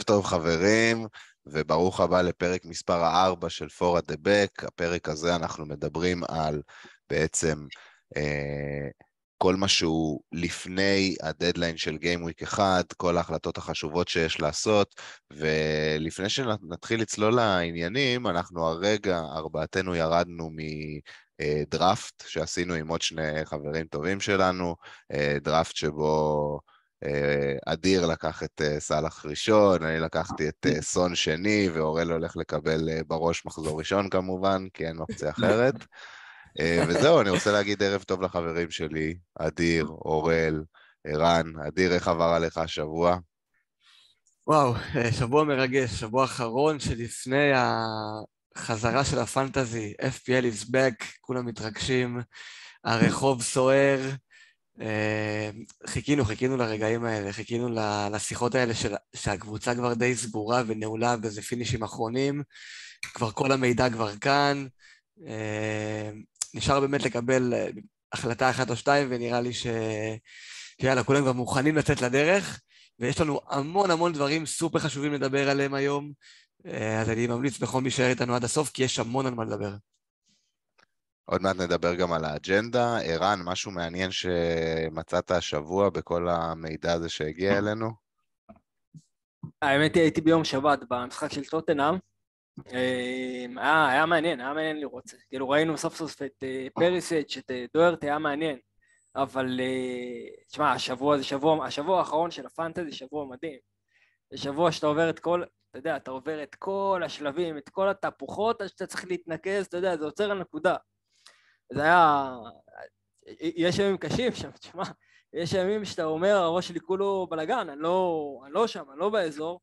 ערב טוב חברים, וברוך הבא לפרק מספר 4 של פורה דה בק. הפרק הזה אנחנו מדברים על בעצם אה, כל מה שהוא לפני הדדליין של גיימוויק 1, כל ההחלטות החשובות שיש לעשות, ולפני שנתחיל לצלול לעניינים, אנחנו הרגע, ארבעתנו ירדנו מדראפט שעשינו עם עוד שני חברים טובים שלנו, אה, דראפט שבו... אה, אדיר לקח את אה, סאלח ראשון, אני לקחתי את אה, סון שני, ואורל הולך לקבל בראש מחזור ראשון כמובן, כי אין אופציה אחרת. וזהו, אני רוצה להגיד ערב טוב לחברים שלי, אדיר, אורל, ערן. אדיר, איך עבר עליך השבוע? וואו, שבוע מרגש, שבוע אחרון שלפני החזרה של הפנטזי, FPL is back, כולם מתרגשים, הרחוב סוער. אה, חיכינו, חיכינו לרגעים האלה, חיכינו לשיחות האלה של, שהקבוצה כבר די סגורה ונעולה באיזה פינישים אחרונים, כבר כל המידע כבר כאן, אה, נשאר באמת לקבל אה, החלטה אחת או שתיים, ונראה לי ש... שיאללה, כולם כבר מוכנים לצאת לדרך, ויש לנו המון המון דברים סופר חשובים לדבר עליהם היום, אז אני ממליץ בכל מי שישאר איתנו עד הסוף, כי יש המון על מה לדבר. עוד מעט נדבר גם על האג'נדה. ערן, משהו מעניין שמצאת השבוע בכל המידע הזה שהגיע אלינו? האמת היא, הייתי ביום שבת במשחק של טוטנאם. אה, היה, היה מעניין, היה מעניין לראות זה. כאילו ראינו סוף סוף את אה, פריסץ', את אה, דוארט, היה מעניין. אבל תשמע, השבוע זה שבוע, השבוע האחרון של הפנטזי, שבוע מדהים. זה שבוע שאתה עובר את כל, אתה יודע, אתה עובר את כל השלבים, את כל התהפוכות, שאתה צריך להתנקז, אתה יודע, זה עוצר על נקודה. זה היה... יש ימים קשים שם, תשמע, יש ימים שאתה אומר, הראש שלי כולו בלאגן, אני לא, אני לא שם, אני לא באזור.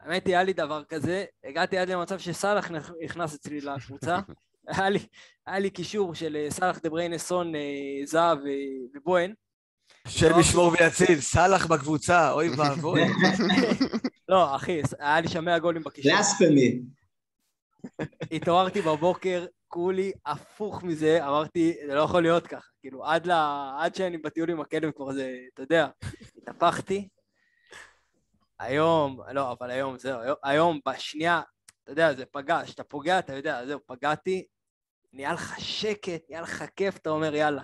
האמת היא, היה לי דבר כזה, הגעתי עד למצב שסאלח נכנס אצלי לקבוצה, היה לי, היה לי קישור של אה, סאלח דה בריינסון, אה, זהב ובוהן. השם ישמור ויציל, סאלח בקבוצה, אוי ואבוי. לא, אחי, היה לי שם 100 גולים בקישור. בלספמי. התעוררתי בבוקר, כולי הפוך מזה, אמרתי, זה לא יכול להיות ככה. כאילו, עד, לה, עד שאני בטיול עם הכלב כבר זה, אתה יודע, התהפכתי. היום, לא, אבל היום זהו, היום, היום בשנייה, אתה יודע, זה פגע, כשאתה פוגע, אתה יודע, זהו, פגעתי, נהיה לך שקט, נהיה לך כיף, אתה אומר, יאללה,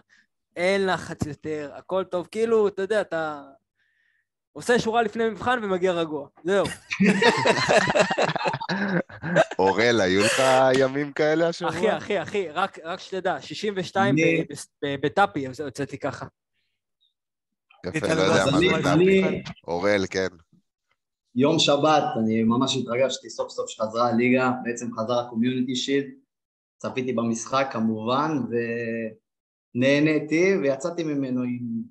אין לחץ יותר, הכל טוב, כאילו, אתה יודע, אתה עושה שורה לפני מבחן ומגיע רגוע, זהו. אורל, היו לך ימים כאלה השבוע? אחי, אחי, אחי, רק, רק שתדע, 62 בטאפי הוצאתי ככה. יפה, לא יודע מה זה טאפי. אורל, כן. יום שבת, אני ממש התרגשתי סוף סוף שחזרה הליגה, בעצם חזר הקומיוניטי שיט, צפיתי במשחק כמובן, ונהניתי, ויצאתי ממנו עם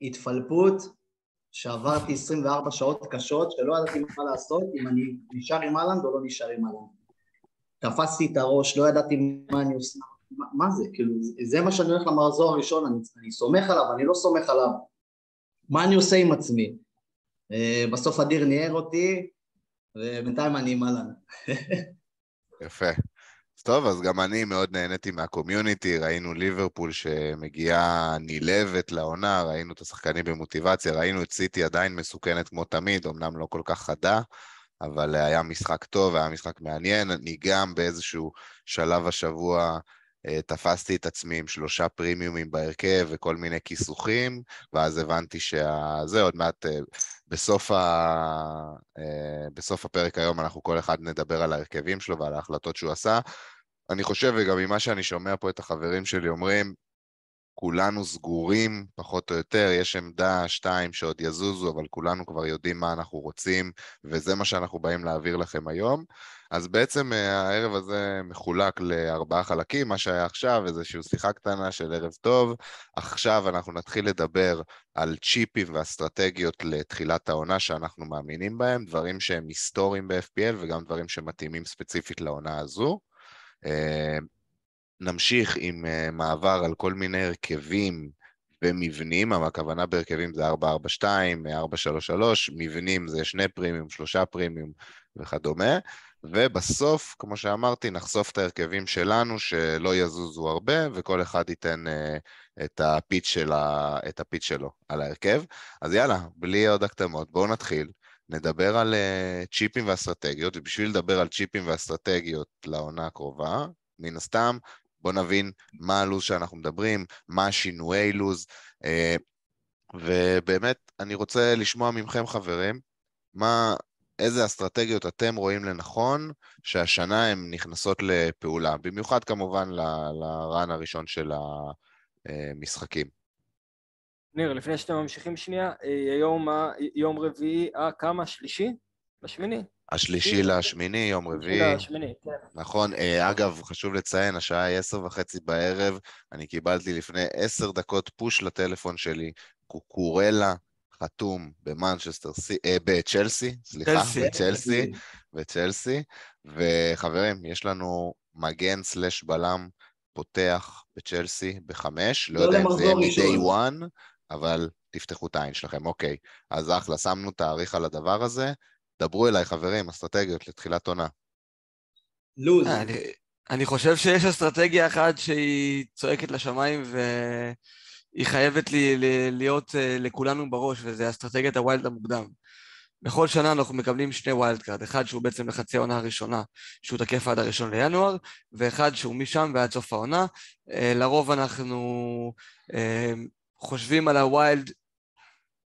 התפלפות, שעברתי 24 שעות קשות, שלא ידעתי מה לעשות, אם אני נשאר עם אהלנד או לא נשאר עם אהלנד. תפסתי את הראש, לא ידעתי מה אני עושה, מה, מה זה, כאילו, זה מה שאני הולך למחזור הראשון, אני, אני סומך עליו, אני לא סומך עליו. מה אני עושה עם עצמי? Uh, בסוף אדיר ניער אותי, ובינתיים אני עם אהלנד. יפה. טוב, אז גם אני מאוד נהניתי מהקומיוניטי, ראינו ליברפול שמגיעה נלהבת לעונה, ראינו את השחקנים במוטיבציה, ראינו את סיטי עדיין מסוכנת כמו תמיד, אמנם לא כל כך חדה, אבל היה משחק טוב, היה משחק מעניין. אני גם באיזשהו שלב השבוע אה, תפסתי את עצמי עם שלושה פרימיומים בהרכב וכל מיני כיסוכים, ואז הבנתי שזה עוד מעט, אה, בסוף, ה... אה, בסוף הפרק היום אנחנו כל אחד נדבר על ההרכבים שלו ועל ההחלטות שהוא עשה. אני חושב, וגם ממה שאני שומע פה את החברים שלי אומרים, כולנו סגורים, פחות או יותר, יש עמדה, שתיים שעוד יזוזו, אבל כולנו כבר יודעים מה אנחנו רוצים, וזה מה שאנחנו באים להעביר לכם היום. אז בעצם אה, הערב הזה מחולק לארבעה חלקים, מה שהיה עכשיו, איזושהי שיחה קטנה של ערב טוב. עכשיו אנחנו נתחיל לדבר על צ'יפים ואסטרטגיות לתחילת העונה שאנחנו מאמינים בהם, דברים שהם היסטוריים ב-FPL וגם דברים שמתאימים ספציפית לעונה הזו. אה, נמשיך עם אה, מעבר על כל מיני הרכבים ומבנים, אבל הכוונה בהרכבים זה 442, 433, מבנים זה שני פרימיום, שלושה פרימיום וכדומה, ובסוף, כמו שאמרתי, נחשוף את ההרכבים שלנו שלא יזוזו הרבה, וכל אחד ייתן uh, את, הפיץ שלה, את הפיץ שלו על ההרכב. אז יאללה, בלי עוד הקדמות, בואו נתחיל. נדבר על uh, צ'יפים ואסטרטגיות, ובשביל לדבר על צ'יפים ואסטרטגיות לעונה הקרובה, מן הסתם, בואו נבין מה הלו"ז שאנחנו מדברים, מה השינויי לו"ז, uh, ובאמת, אני רוצה לשמוע מכם, חברים, מה, איזה אסטרטגיות אתם רואים לנכון שהשנה הן נכנסות לפעולה, במיוחד כמובן לרן הראשון של המשחקים. ניר, לפני שאתם ממשיכים שנייה, אה, היום, יום רביעי, אה, כמה? שלישי? בשמיני? השלישי לשמיני, יום רביעי. לשמיני, כן. נכון. אה, אגב, חשוב לציין, השעה היא עשר וחצי בערב, אני קיבלתי לפני עשר דקות פוש לטלפון שלי, קוקורלה חתום במנצ'סטר סי... אה, בצ'לסי, סליחה, בצ'לסי, בצ'לסי, וחברים, יש לנו מגן סלש בלם פותח בצ'לסי בחמש, לא, לא יודע אם זה יהיה מ-day one, אבל תפתחו את העין שלכם, אוקיי. אז אחלה, שמנו תאריך על הדבר הזה. דברו אליי, חברים, אסטרטגיות לתחילת עונה. לוז. אה, אני, אני חושב שיש אסטרטגיה אחת שהיא צועקת לשמיים והיא חייבת לי, להיות אה, לכולנו בראש, וזה אסטרטגיית ה wild המוקדם. בכל שנה אנחנו מקבלים שני wild card, אחד שהוא בעצם לחצי העונה הראשונה, שהוא תקף עד הראשון לינואר, ואחד שהוא משם ועד סוף העונה. אה, לרוב אנחנו חושבים על ה wild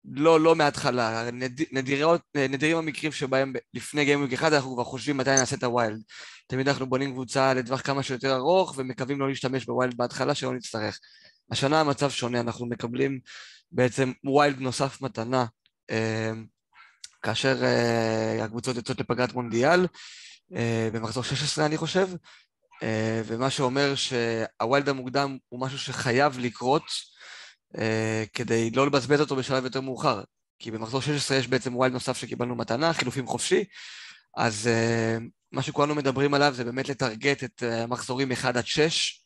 לא, לא מההתחלה, נד, נדירות, נדירים המקרים שבהם לפני gameweek אחד אנחנו כבר חושבים מתי נעשה את ה wild. תמיד אנחנו בונים קבוצה לטווח כמה שיותר ארוך ומקווים לא להשתמש ב wild בהתחלה שלא נצטרך. השנה המצב שונה, אנחנו מקבלים בעצם ווילד נוסף מתנה אה, כאשר אה, הקבוצות יוצאות לפגרת מונדיאל אה, במחזור 16 אני חושב, אה, ומה שאומר שה wild המוקדם הוא משהו שחייב לקרות כדי לא לבזבז אותו בשלב יותר מאוחר. כי במחזור 16 יש בעצם wild נוסף שקיבלנו מתנה, חילופים חופשי, אז אה, מה שכולנו מדברים עליו זה באמת לטרגט את המחזורים 1 עד 6,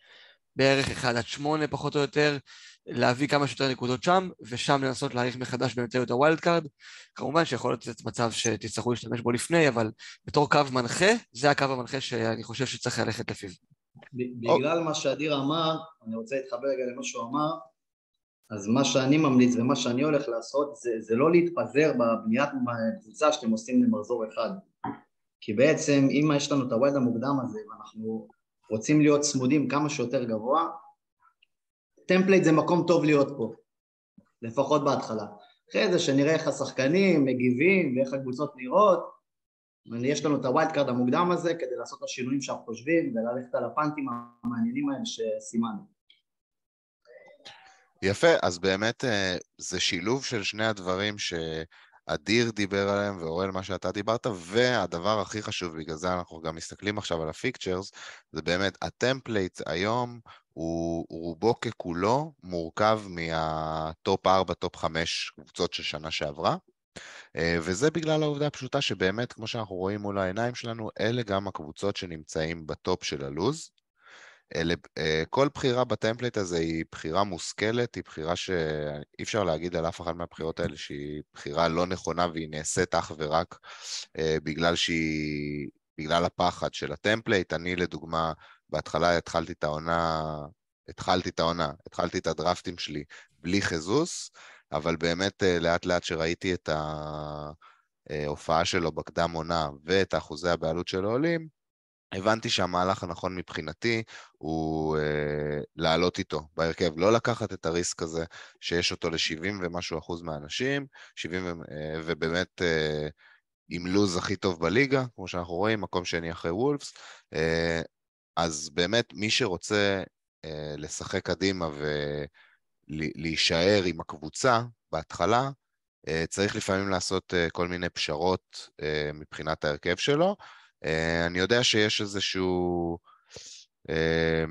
בערך 1 עד 8 פחות או יותר, להביא כמה שיותר נקודות שם, ושם לנסות להיערך מחדש באמצעות ה wild card. כמובן שיכול להיות מצב שתצטרכו להשתמש בו לפני, אבל בתור קו מנחה, זה הקו המנחה שאני חושב שצריך ללכת לפיו. בגלל מה שאדיר אמר, אני רוצה להתחבר רגע למה שהוא אמר, אז מה שאני ממליץ ומה שאני הולך לעשות זה, זה לא להתפזר בבניית קבוצה שאתם עושים למחזור אחד. כי בעצם אם יש לנו את ה wild המוקדם הזה ואנחנו רוצים להיות צמודים כמה שיותר גבוה template זה מקום טוב להיות פה לפחות בהתחלה. אחרי זה שנראה איך השחקנים מגיבים ואיך הקבוצות נראות יש לנו את ה wild card המוקדם הזה כדי לעשות את השינויים שאנחנו חושבים וללכת על ה punt ים המעניינים האלה שסימנו יפה, אז באמת אה, זה שילוב של שני הדברים שאדיר דיבר עליהם ואורל מה שאתה דיברת, והדבר הכי חשוב, בגלל זה אנחנו גם מסתכלים עכשיו על ה fixtures, זה באמת ה template היום הוא רובו ככולו מורכב מה top 4, top 5 קבוצות של שנה שעברה. אה, וזה בגלל העובדה הפשוטה שבאמת, כמו שאנחנו רואים מול העיניים שלנו, אלה גם הקבוצות שנמצאים ב top של הלוז. אה, כל בחירה ב template הזה היא בחירה מושכלת, היא בחירה שאי אפשר להגיד על אף אחת מהבחירות האלה שהיא בחירה לא נכונה והיא נעשית אך ורק אה, בגלל שהיא, בגלל הפחד של ה template. אני לדוגמה, בהתחלה התחלתי את העונה, התחלתי את העונה, התחלתי את הדרפטים שלי בלי ז'סוס, אבל באמת אה, לאט לאט שראיתי את ההופעה שלו בקדם עונה ואת אחוזי הבעלות שלו עולים, הבנתי שהמהלך הנכון מבחינתי הוא אה, לעלות איתו בהרכב, לא לקחת את ה risk הזה שיש אותו ל-70 ומשהו אחוז מהאנשים, 70 אה, ובאמת אה, עם לוז הכי טוב בליגה, כמו שאנחנו רואים, מקום שני אחרי וולפס, אה, אז באמת מי שרוצה אה, לשחק קדימה ולהישאר עם הקבוצה בהתחלה, אה, צריך לפעמים לעשות אה, כל מיני פשרות אה, מבחינת ההרכב שלו, אני יודע שיש איזשהו... אה,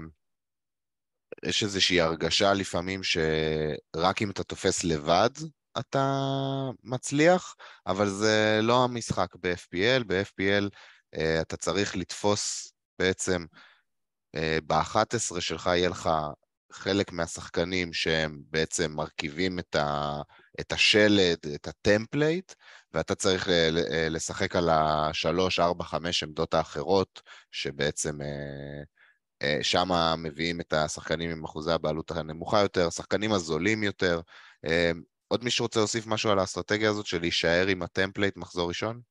יש איזושהי הרגשה לפעמים שרק אם אתה תופס לבד אתה מצליח, אבל זה לא המשחק ב-FPL, ב-FPL אה, אתה צריך לתפוס בעצם, ב-11 שלך יהיה לך חלק מהשחקנים שהם בעצם מרכיבים את, ה, את השלד, את ה template, ואתה צריך לשחק על השלוש, ארבע, חמש עמדות האחרות, שבעצם אה, אה, שם מביאים את השחקנים עם אחוזי הבעלות הנמוכה יותר, השחקנים הזולים יותר. אה, עוד מישהו רוצה להוסיף משהו על האסטרטגיה הזאת של להישאר עם ה template מחזור ראשון?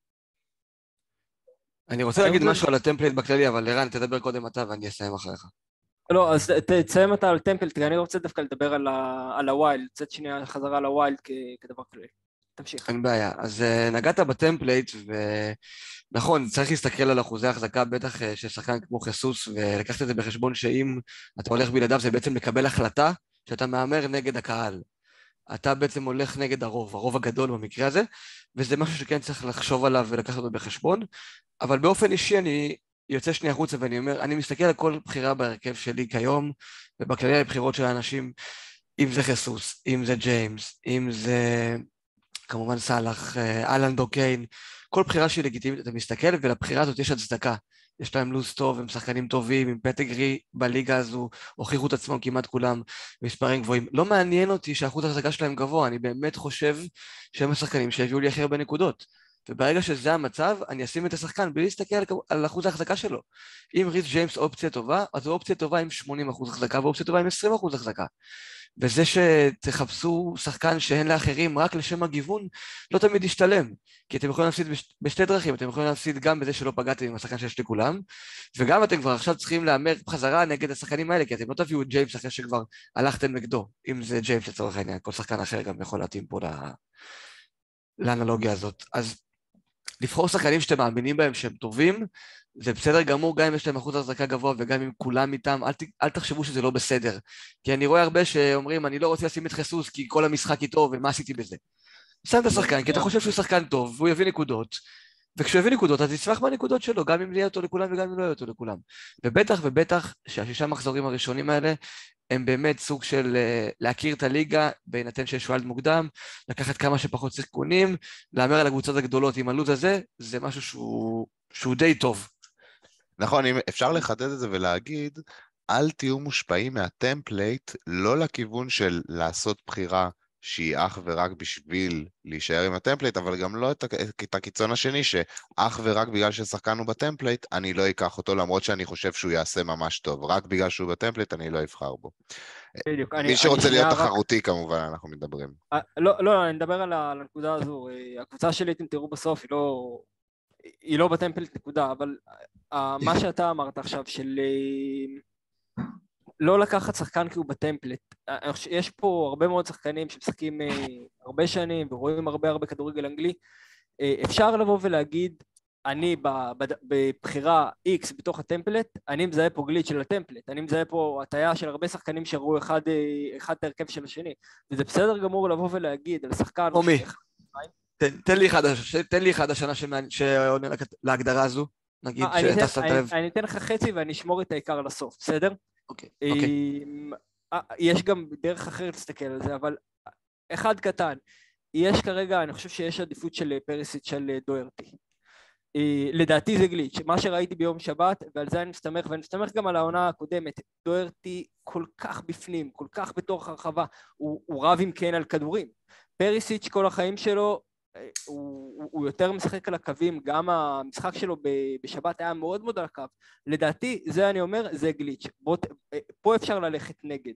אני רוצה להגיד משהו על ה template בכללי, אבל ערן, תדבר קודם אתה ואני אסיים אחריך. לא, אז תסיים אתה על template, כי אני רוצה דווקא לדבר על, ה wild, קצת שנייה חזרה על ה wild כדבר כללי. תמשיך. אין בעיה. אז uh, נגעת ב template, ונכון, צריך להסתכל על אחוזי החזקה, בטח uh, של שחקן כמו חיסוס, ולקחת את זה בחשבון שאם אתה הולך בלעדיו, זה בעצם לקבל החלטה שאתה מהמר נגד הקהל. אתה בעצם הולך נגד הרוב, הרוב הגדול במקרה הזה, וזה משהו שכן צריך לחשוב עליו ולקחת אותו בחשבון. אבל באופן אישי אני יוצא שנייה החוצה ואני אומר, אני מסתכל על כל בחירה בהרכב שלי כיום, ובכללי הבחירות של האנשים, אם זה חיסוס, אם זה ג'יימס, אם זה כמובן סאלח, אה, אהלן דוקיין, כל בחירה שהיא לגיטימית, אתה מסתכל ולבחירה הזאת יש הצדקה. יש להם לו"ז טוב, הם שחקנים טובים, עם פטגרי בליגה הזו, הוכיחו את עצמם כמעט כולם מספרים גבוהים. לא מעניין אותי שאחוז ההחזקה שלהם גבוה, אני באמת חושב שהם השחקנים שהביאו לי הכי הרבה נקודות. וברגע שזה המצב, אני אשים את השחקן בלי להסתכל על, על אחוז ההחזקה שלו. אם ריס ג'יימס אופציה טובה, אז זו אופציה טובה עם 80% אחוז החזקה ואופציה טובה עם 20% אחוז החזקה. וזה שתחפשו שחקן שאין לאחרים רק לשם הגיוון, לא תמיד ישתלם. כי אתם יכולים להפסיד בש... בשתי דרכים, אתם יכולים להפסיד גם בזה שלא פגעתם עם השחקן שיש לכולם, וגם אתם כבר עכשיו צריכים להמר בחזרה נגד השחקנים האלה, כי אתם לא תביאו את ג'יימס אחרי שכבר הלכתם נגדו, אם זה ג'יימס לצורך העניין, כל שחקן אחר גם יכול להתאים פה לאנלוגיה הזאת. אז לבחור שחקנים שאתם מאמינים בהם שהם טובים, זה בסדר גמור גם אם יש להם אחוז החזקה גבוה וגם אם כולם איתם, אל, ת, אל תחשבו שזה לא בסדר. כי אני רואה הרבה שאומרים, אני לא רוצה לשים את חיסוס כי כל המשחק איתו ומה עשיתי בזה. שם את השחקן, כי אתה חושב שהוא שחקן טוב והוא יביא נקודות, וכשהוא יביא נקודות אז יצמח מהנקודות שלו, גם אם יהיה אותו לכולם וגם אם לא יהיה אותו לכולם. ובטח ובטח שהשישה מחזורים הראשונים האלה הם באמת סוג של אה, להכיר את הליגה, בהינתן שיש wild מוקדם, לקחת כמה שפחות סיכונים, להמר על הקבוצות הגדולות עם הלו"ז הזה, זה משהו שהוא, שהוא די טוב. נכון, אם אפשר לחדד את זה ולהגיד, אל תהיו מושפעים מה template, לא לכיוון של לעשות בחירה שהיא אך ורק בשביל להישאר עם ה template, אבל גם לא את, את הקיצון השני, שאך ורק בגלל ששחקן הוא ב template, אני לא אקח אותו, למרות שאני חושב שהוא יעשה ממש טוב. רק בגלל שהוא ב template, אני לא אבחר בו. בדיוק. מי אני, שרוצה אני להיות תחרותי, רק... כמובן, אנחנו מדברים. 아, אה, לא, לא, אני מדבר על הנקודה הזו. אה, הקבוצה שלי, אתם תראו בסוף, היא לא... היא לא ב template, נקודה, אבל uh, מה שאתה אמרת עכשיו, של... לא לקחת שחקן כי הוא בטמפלט. יש פה הרבה מאוד שחקנים שמשחקים אה, הרבה שנים ורואים הרבה הרבה כדורגל אנגלי. אה, אפשר לבוא ולהגיד, אני בבחירה X בתוך הטמפלט, אני מזהה פה גליץ' של הטמפלט, אני מזהה פה הטיה של הרבה שחקנים שראו אחד, אה, אחד את ההרכב של השני. וזה בסדר גמור לבוא ולהגיד על שחקן... עומי, תן לי אחד, תן לי אחד השנה שעונה להגדרה הזו, נגיד שאתה שמת לב. אני אתן לך חצי ואני אשמור את העיקר לסוף, בסדר? אוקיי, אוקיי. אה, יש גם דרך אחרת להסתכל על זה, אבל אחד קטן, יש כרגע, אני חושב שיש עדיפות של פרסיט של דוירטי. אה, לדעתי זה גליץ', מה שראיתי ביום שבת, ועל זה אני מסתמך, ואני מסתמך גם על העונה הקודמת, דוירטי כל כך בפנים, כל כך בתוך הרחבה, הוא, הוא רב עם כן על כדורים. פריסיץ' כל החיים שלו הוא, הוא יותר משחק על הקווים, גם המשחק שלו בשבת היה מאוד מאוד על הקו. לדעתי, זה אני אומר, זה גליץ'. בוא, פה אפשר ללכת נגד.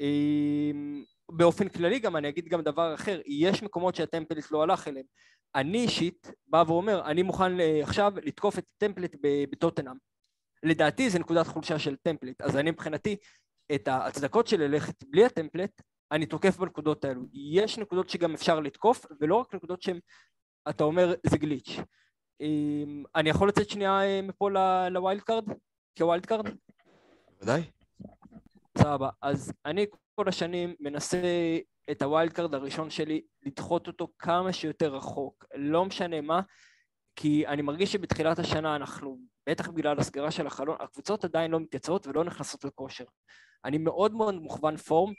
אמ, באופן כללי גם, אני אגיד גם דבר אחר, יש מקומות שהטמפלט לא הלך אליהם. אני אישית בא ואומר, אני מוכן אה, עכשיו לתקוף את הטמפלט בטוטנאם. לדעתי זה נקודת חולשה של טמפלט, אז אני מבחינתי, את ההצדקות של ללכת בלי הטמפלט, אני תוקף בנקודות האלו. יש נקודות שגם אפשר לתקוף, ולא רק נקודות שהן, אתה אומר, זה glitch. אמ, אני יכול לצאת שנייה אה, מפה ל wild card? כ wild card? ודאי. סבבה. אז אני כל השנים מנסה את ה wild card הראשון שלי, לדחות אותו כמה שיותר רחוק. לא משנה מה, כי אני מרגיש שבתחילת השנה אנחנו, בטח בגלל הסגירה של החלון, הקבוצות עדיין לא מתייצבות ולא נכנסות לכושר. אני מאוד מאוד מוכוון form,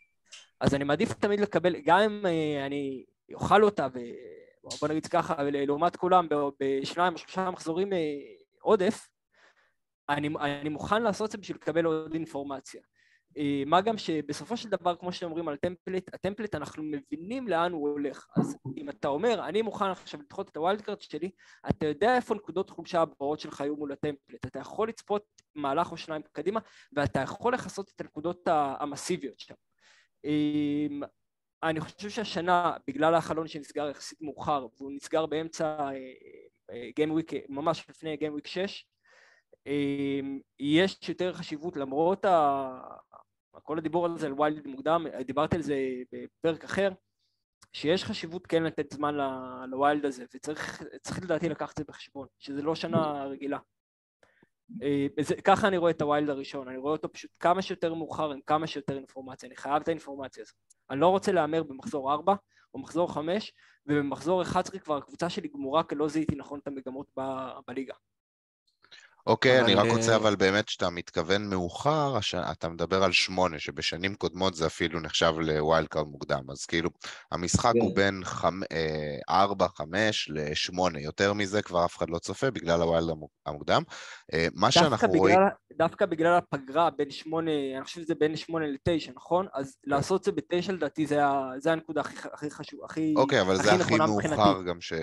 אז אני מעדיף תמיד לקבל, גם אם אה, אני אוכל אותה, ובוא נגיד ככה, לעומת כולם, בשניים או שלושה מחזורים אה, עודף, אני, אני מוכן לעשות את זה בשביל לקבל עוד אינפורמציה. אה, מה גם שבסופו של דבר, כמו שאומרים על template, ה template אנחנו מבינים לאן הוא הולך. אז אם אתה אומר, אני מוכן עכשיו לדחות את ה wild card שלי, אתה יודע איפה נקודות חולשה הבאות שלך היו מול ה template. אתה יכול לצפות מהלך או שניים קדימה, ואתה יכול לכסות את הנקודות המסיביות שם. אמ, אני חושב שהשנה, בגלל החלון שנסגר יחסית מאוחר, והוא נסגר באמצע gameweek, ממש לפני gameweek 6, יש יותר חשיבות למרות ה... כל הדיבור על זה על wild מוקדם, דיברתי על זה בפרק אחר, שיש חשיבות כן לתת זמן ל wild הזה, וצריך לדעתי לקחת את זה בחשבון, שזה לא שנה רגילה. זה, ככה אני רואה את ה wild הראשון, אני רואה אותו פשוט כמה שיותר מאוחר עם כמה שיותר אינפורמציה, אני חייב את האינפורמציה הזאת. אני לא רוצה להמר במחזור 4 או מחזור 5, ובמחזור 11 כבר הקבוצה שלי גמורה כי לא זיהיתי נכון את המגמות ב, בליגה. אוקיי, אבל... אני רק רוצה אבל באמת שאתה מתכוון מאוחר. אתה מדבר על שמונה, שבשנים קודמות זה אפילו נחשב ל wild card מוקדם, אז כאילו המשחק כן. הוא בין חמ... אה, ארבע, חמש לשמונה, יותר מזה כבר אף אחד לא צופה בגלל ה wild המוקדם. אה, מה שאנחנו בגלל, רואים... דווקא בגלל הפגרה בין שמונה, אני חושב שזה בין שמונה לתשע, נכון? אז כן. לעשות זה בתשע לדעתי זה, זה הנקודה הכי, הכי חשובה, הכי אוקיי, אבל הכי זה הכי מאוחר גם שאף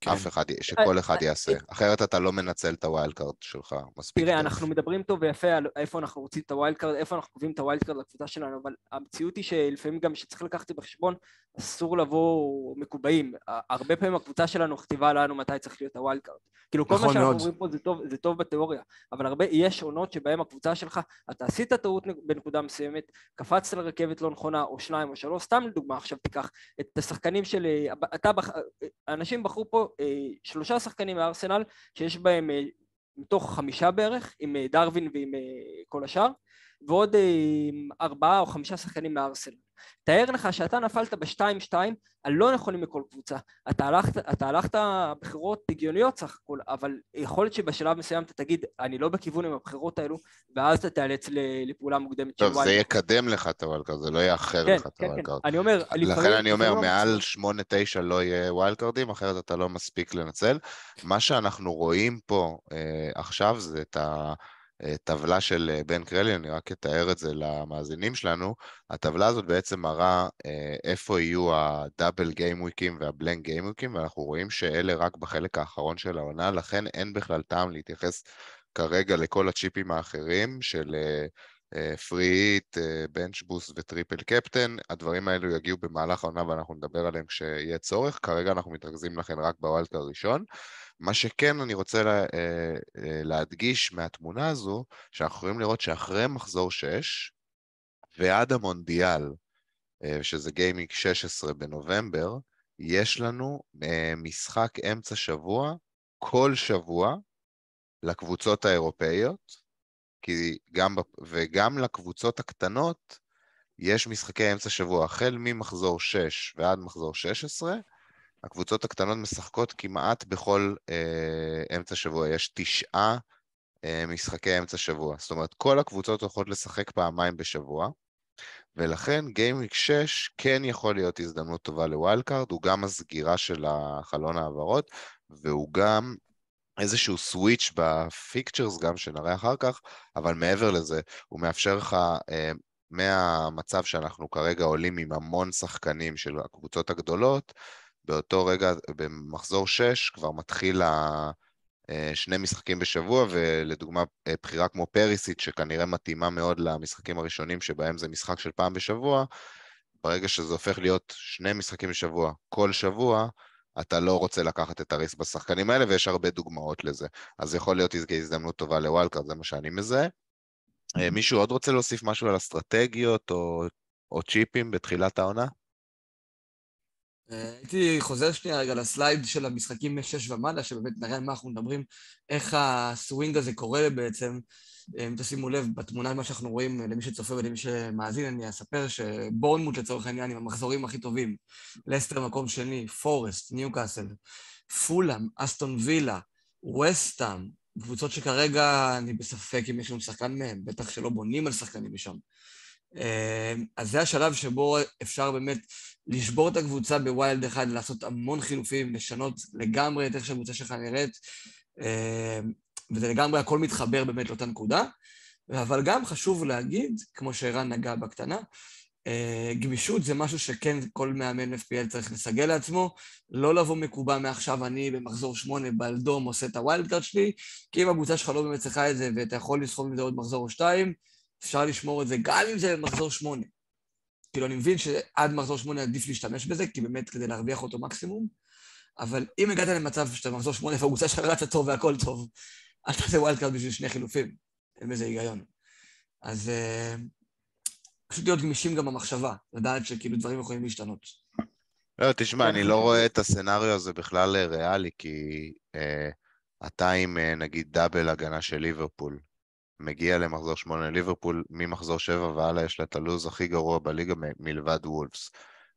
כן. אחד, שכל אחד יעשה, אחרת אתה לא מנצל את ה wild card שלך מספיק תראה. אנחנו מדברים טוב ויפה על איפה אנחנו רוצים את ה wild card, איפה אנחנו קובעים את ה wild card לקבוצה שלנו, אבל המציאות היא שלפעמים גם שצריך לקחת את זה בחשבון, אסור לבוא מקובעים. הרבה פעמים הקבוצה שלנו מכתיבה לנו מתי צריך להיות ה wild card. כאילו כל נכון מה שאנחנו אומרים פה זה טוב, זה טוב בתיאוריה, אבל הרבה, יש עונות שבהן הקבוצה שלך, אתה עשית טעות בנקודה מסוימת, קפצת לרכבת לא נכונה, או שניים או שלוש, סתם לדוגמה עכשיו תיקח את השחקנים של... אתה, אנשים בחרו פה אה, שלושה שחקנים מארסנל שיש בהם אה, מתוך חמישה בערך, עם אה, דרווין ועם אה, כל השאר, ועוד אה, ארבעה או חמישה שחקנים מארסנל. תאר לך שאתה נפלת בשתיים שתיים הלא נכונים לכל קבוצה. אתה הלכת, אתה הלכת בחירות הגיוניות סך הכל, אבל יכול להיות שבשלב מסוים אתה תגיד, אני לא בכיוון עם הבחירות האלו, ואז אתה תיאלץ לפעולה מוקדמת. טוב, זה יקדם לך את ה wild card, זה לא יאחר כן, לך את ה wild card. כן, כן, אני אומר, לכן אני אומר, לא מעל שמונה, תשע לא יהיה ווילדקארדים, אחרת אתה לא מספיק לנצל. מה שאנחנו רואים פה אה, עכשיו זה את ה... טבלה של אה, בן קרלין, אני רק אתאר את זה למאזינים שלנו. הטבלה הזאת בעצם מראה אה, איפה יהיו ה double גיימוויקים וה blank גיימוויקים, ואנחנו רואים שאלה רק בחלק האחרון של העונה, לכן אין בכלל טעם להתייחס כרגע לכל הצ'יפים האחרים של free hit, bench boost ו triple captain. הדברים האלו יגיעו במהלך העונה ואנחנו נדבר עליהם כשיהיה צורך. כרגע אנחנו מתרכזים לכן רק בוואלקה הראשון. מה שכן אני רוצה לה, אה, אה, להדגיש מהתמונה הזו, שאנחנו יכולים לראות שאחרי מחזור 6 ועד המונדיאל, אה, שזה גיימינג 16 בנובמבר, יש לנו משחק אמצע שבוע, כל שבוע, לקבוצות האירופאיות, כי גם, וגם לקבוצות הקטנות יש משחקי אמצע שבוע, החל ממחזור 6 ועד מחזור 16, הקבוצות הקטנות משחקות כמעט בכל אה, אמצע שבוע, יש תשעה אה, משחקי אמצע שבוע. זאת אומרת, כל הקבוצות הולכות לשחק פעמיים בשבוע, ולכן gameweek 6 כן יכול להיות הזדמנות טובה ל wild card, הוא גם הסגירה של החלון העברות, והוא גם איזשהו switch ב fixtures גם שנראה אחר כך, אבל מעבר לזה, הוא מאפשר לך אה, מהמצב שאנחנו כרגע עולים עם המון שחקנים של הקבוצות הגדולות, באותו רגע, במחזור 6, כבר מתחיל ה... אה, שני משחקים בשבוע, ולדוגמה אה, בחירה כמו פריסיט, שכנראה מתאימה מאוד למשחקים הראשונים שבהם זה משחק של פעם בשבוע, ברגע שזה הופך להיות שני משחקים בשבוע, כל שבוע, אתה לא רוצה לקחת את הריס בשחקנים האלה, ויש הרבה דוגמאות לזה. אז יכול להיות הזדמנות טובה לוואלקארד, זה מה שאני מזהה. אה, מישהו עוד רוצה להוסיף משהו על אסטרטגיות או, או צ'יפים בתחילת העונה? הייתי חוזר שנייה רגע לסלייד של המשחקים משש ומעלה, שבאמת נראה על מה אנחנו מדברים, איך הסווינג הזה קורה בעצם. אם תשימו לב, בתמונה מה שאנחנו רואים, למי שצופה ולמי שמאזין, אני אספר שבורנמוט לצורך העניין עם המחזורים הכי טובים, לסטר מקום שני, פורסט, ניוקאסל, פולאם, אסטון וילה, ווסטאם, קבוצות שכרגע אני בספק אם יש לנו שחקן מהם, בטח שלא בונים על שחקנים משם. אז זה השלב שבו אפשר באמת לשבור את הקבוצה ב-wild אחד, לעשות המון חילופים, לשנות לגמרי את איך שהקבוצה שלך נראית, אמ, וזה לגמרי, הכל מתחבר באמת לאותה נקודה. אבל גם חשוב להגיד, כמו שערן נגע בקטנה, אה, גמישות זה משהו שכן כל מאמן FPL צריך לסגל לעצמו, לא לבוא מקובע מעכשיו אני במחזור שמונה בול דום עושה את ה-wild card שלי, כי אם הקבוצה שלך לא באמת צריכה את זה ואתה יכול לסחוב מזה עוד מחזור או שתיים, אפשר לשמור את זה גם אם זה במחזור שמונה. כאילו, אני מבין שעד מחזור שמונה עדיף להשתמש בזה, כי באמת כדי להרוויח אותו מקסימום, אבל אם הגעת למצב שאתה במחזור שמונה והקבוצה שלך רצה טוב והכל טוב, אל תעשה wild card בשביל שני חילופים. אין בזה היגיון. אז uh, פשוט להיות גמישים גם במחשבה, לדעת שכאילו דברים יכולים להשתנות. לא, תשמע, אני לא רואה את הסצנריו הזה בכלל ריאלי, כי uh, אתה עם uh, נגיד double הגנה של ליברפול, מגיע למחזור שמונה ליברפול, ממחזור שבע והלאה יש לה את הלו"ז הכי גרוע בליגה מלבד וולפס.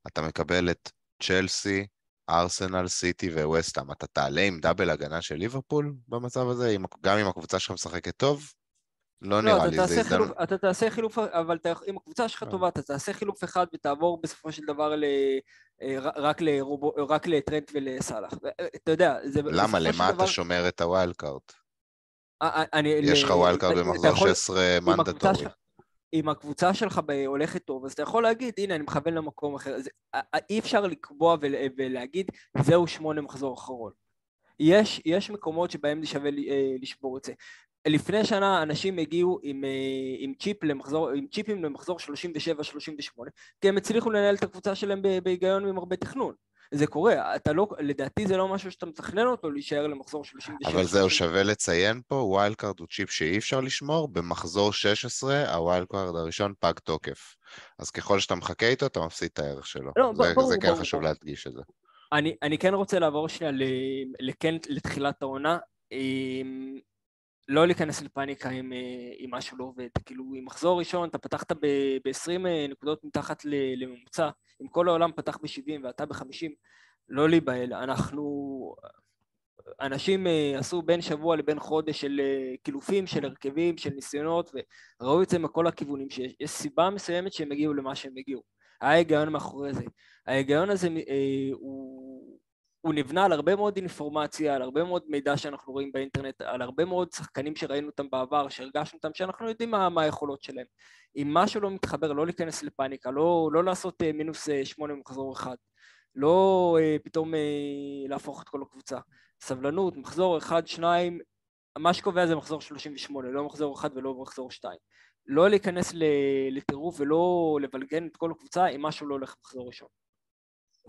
אתה מקבל את צ'לסי, ארסנל, סיטי וווסטאם. אתה תעלה עם דאבל הגנה של ליברפול במצב הזה, גם אם הקבוצה שלך משחקת טוב? לא, לא נראה לי, זה הזדמנות. אתה תעשה חילוף, אבל אתה, אם הקבוצה שלך לא. טובה, אתה תעשה חילוף אחד ותעבור בסופו של דבר ל, אה, רק, לרובו, רק לטרנט ולסאלח. אה, אתה יודע, זה למה? למה אתה שומר את ה-wild card? יש לך wild card במחזור 16 מנדטורי. אם הקבוצה שלך הולכת טוב, אז אתה יכול להגיד, הנה, אני מכוון למקום אחר. זה, אי אפשר לקבוע ולהגיד, זהו שמונה מחזור אחרון. יש, יש מקומות שבהם זה שווה אה, לשבור את זה. לפני שנה אנשים הגיעו עם, אה, עם, צ'יפ למחזור, עם chipים למחזור 37-38, כי הם הצליחו לנהל את הקבוצה שלהם בהיגיון עם הרבה תכנון. זה קורה, אתה לא, לדעתי זה לא משהו שאתה מתכנן אותו להישאר למחזור 37. אבל זהו, שווה לציין פה, wild card הוא צ'יפ שאי אפשר לשמור, במחזור 16 ה-wild card הראשון פג תוקף. אז ככל שאתה מחכה איתו, אתה מפסיד את הערך שלו. לא, זה, ברור, זה כן ברור, חשוב ברור. להדגיש את זה. אני, אני כן רוצה לעבור שנייה לכן לתחילת העונה. לא להיכנס לפאניקה אם, אם משהו לא עובד. כאילו, עם מחזור ראשון אתה פתחת ב-20 נקודות מתחת לממוצע, אם כל העולם פתח ב-70 ואתה ב-50, לא להיבהל. אנחנו... אנשים עשו בין שבוע לבין חודש של קילופים, של הרכבים, של ניסיונות, וראו את זה מכל הכיוונים, שיש סיבה מסוימת שהם הגיעו למה שהם הגיעו. היה היגיון מאחורי זה. ההיגיון הזה אה, הוא, הוא נבנה על הרבה מאוד אינפורמציה, על הרבה מאוד מידע שאנחנו רואים באינטרנט, על הרבה מאוד שחקנים שראינו אותם בעבר, שהרגשנו אותם, שאנחנו יודעים מה, מה היכולות שלהם. אם משהו לא מתחבר, לא להיכנס לפאניקה, לא, לא לעשות אה, מינוס אה, שמונה במחזור אחד, לא אה, פתאום להפוך את כל הקבוצה. סבלנות, מחזור אחד, שניים, מה שקובע זה מחזור 38, לא מחזור אחד ולא מחזור שתיים. לא להיכנס לטירוף ולא לבלגן את כל הקבוצה אם משהו לא הולך במחזור ראשון.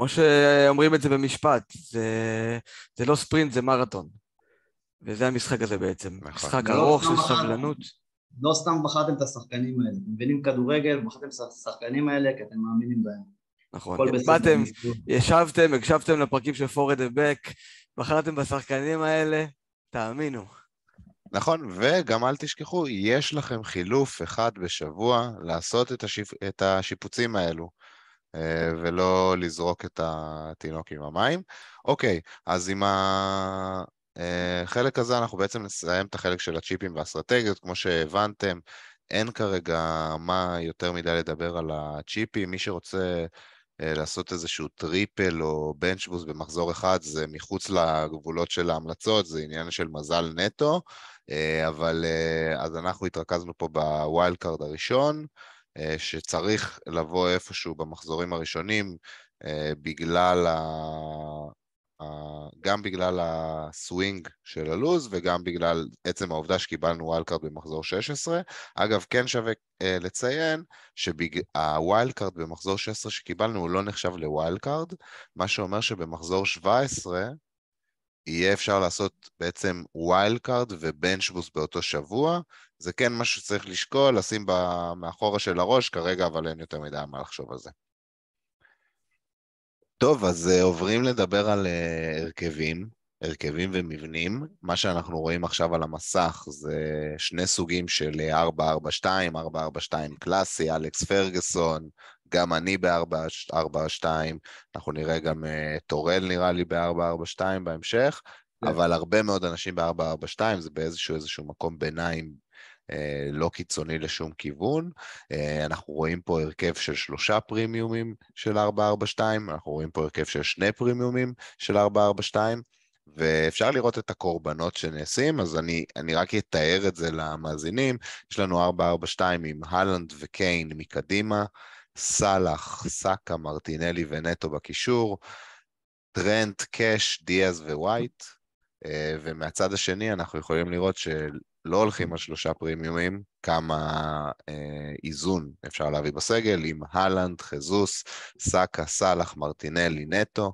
כמו שאומרים את זה במשפט, זה, זה לא ספרינט, זה מרתון. וזה המשחק הזה בעצם. נכון. משחק לא ארוך של סבלנות. לא סתם בחרתם את השחקנים האלה. אתם מבינים כדורגל, בחרתם את השחקנים האלה כי אתם מאמינים בהם. נכון. באתם, ישבתם, הקשבתם לפרקים של פורד ובק, בחרתם בשחקנים האלה, תאמינו. נכון, וגם אל תשכחו, יש לכם חילוף אחד בשבוע לעשות את, השיפ... את השיפוצים האלו. אה, ולא לזרוק את התינוק עם המים. אוקיי, אז עם החלק אה, הזה אנחנו בעצם נסיים את החלק של ה-chipים והאסטרטגיות, כמו שהבנתם, אין כרגע מה יותר מדי לדבר על ה-chipים, מי שרוצה אה, לעשות איזשהו triple או bench boost במחזור אחד, זה מחוץ לגבולות של ההמלצות, זה עניין של מזל נטו, אבל אז אנחנו התרכזנו פה ב-wild card הראשון, שצריך לבוא איפשהו במחזורים הראשונים אה, בגלל ה... גם בגלל ה-swing של הלו"ז וגם בגלל עצם העובדה שקיבלנו wild card במחזור 16. אגב, כן שווה אה, לציין שה-wild card במחזור 16 שקיבלנו הוא לא נחשב ל-wild card, מה שאומר שבמחזור 17 יהיה אפשר לעשות בעצם wild card ו-bench boost באותו שבוע, זה כן משהו שצריך לשקול, לשים מאחורה של הראש, כרגע אבל אין יותר מדי מה לחשוב על זה. טוב, אז uh, עוברים לדבר על uh, הרכבים, הרכבים ומבנים. מה שאנחנו רואים עכשיו על המסך זה שני סוגים של 442, 442 קלאסי, אלכס פרגוסון, גם אני ב-442, אנחנו נראה גם טורל נראה לי ב-442 בהמשך, כן. אבל הרבה מאוד אנשים ב-442, זה באיזשהו איזשהו מקום ביניים אה, לא קיצוני לשום כיוון. אה, אנחנו רואים פה הרכב של שלושה פרימיומים של 442, אנחנו רואים פה הרכב של שני פרימיומים של 442, ואפשר לראות את הקורבנות שנעשים, אז אני, אני רק אתאר את זה למאזינים. יש לנו 442 עם הלנד וקיין מקדימה, סאלח, סאקה, מרטינלי ונטו בקישור, טרנט, קאש, דיאז ווייט, אה, ומהצד השני אנחנו יכולים לראות שלא הולכים על שלושה פרימיומים, כמה אה, איזון אפשר להביא בסגל, עם הלנד, חזוס, סאקה, סאלח, מרטינלי, נטו,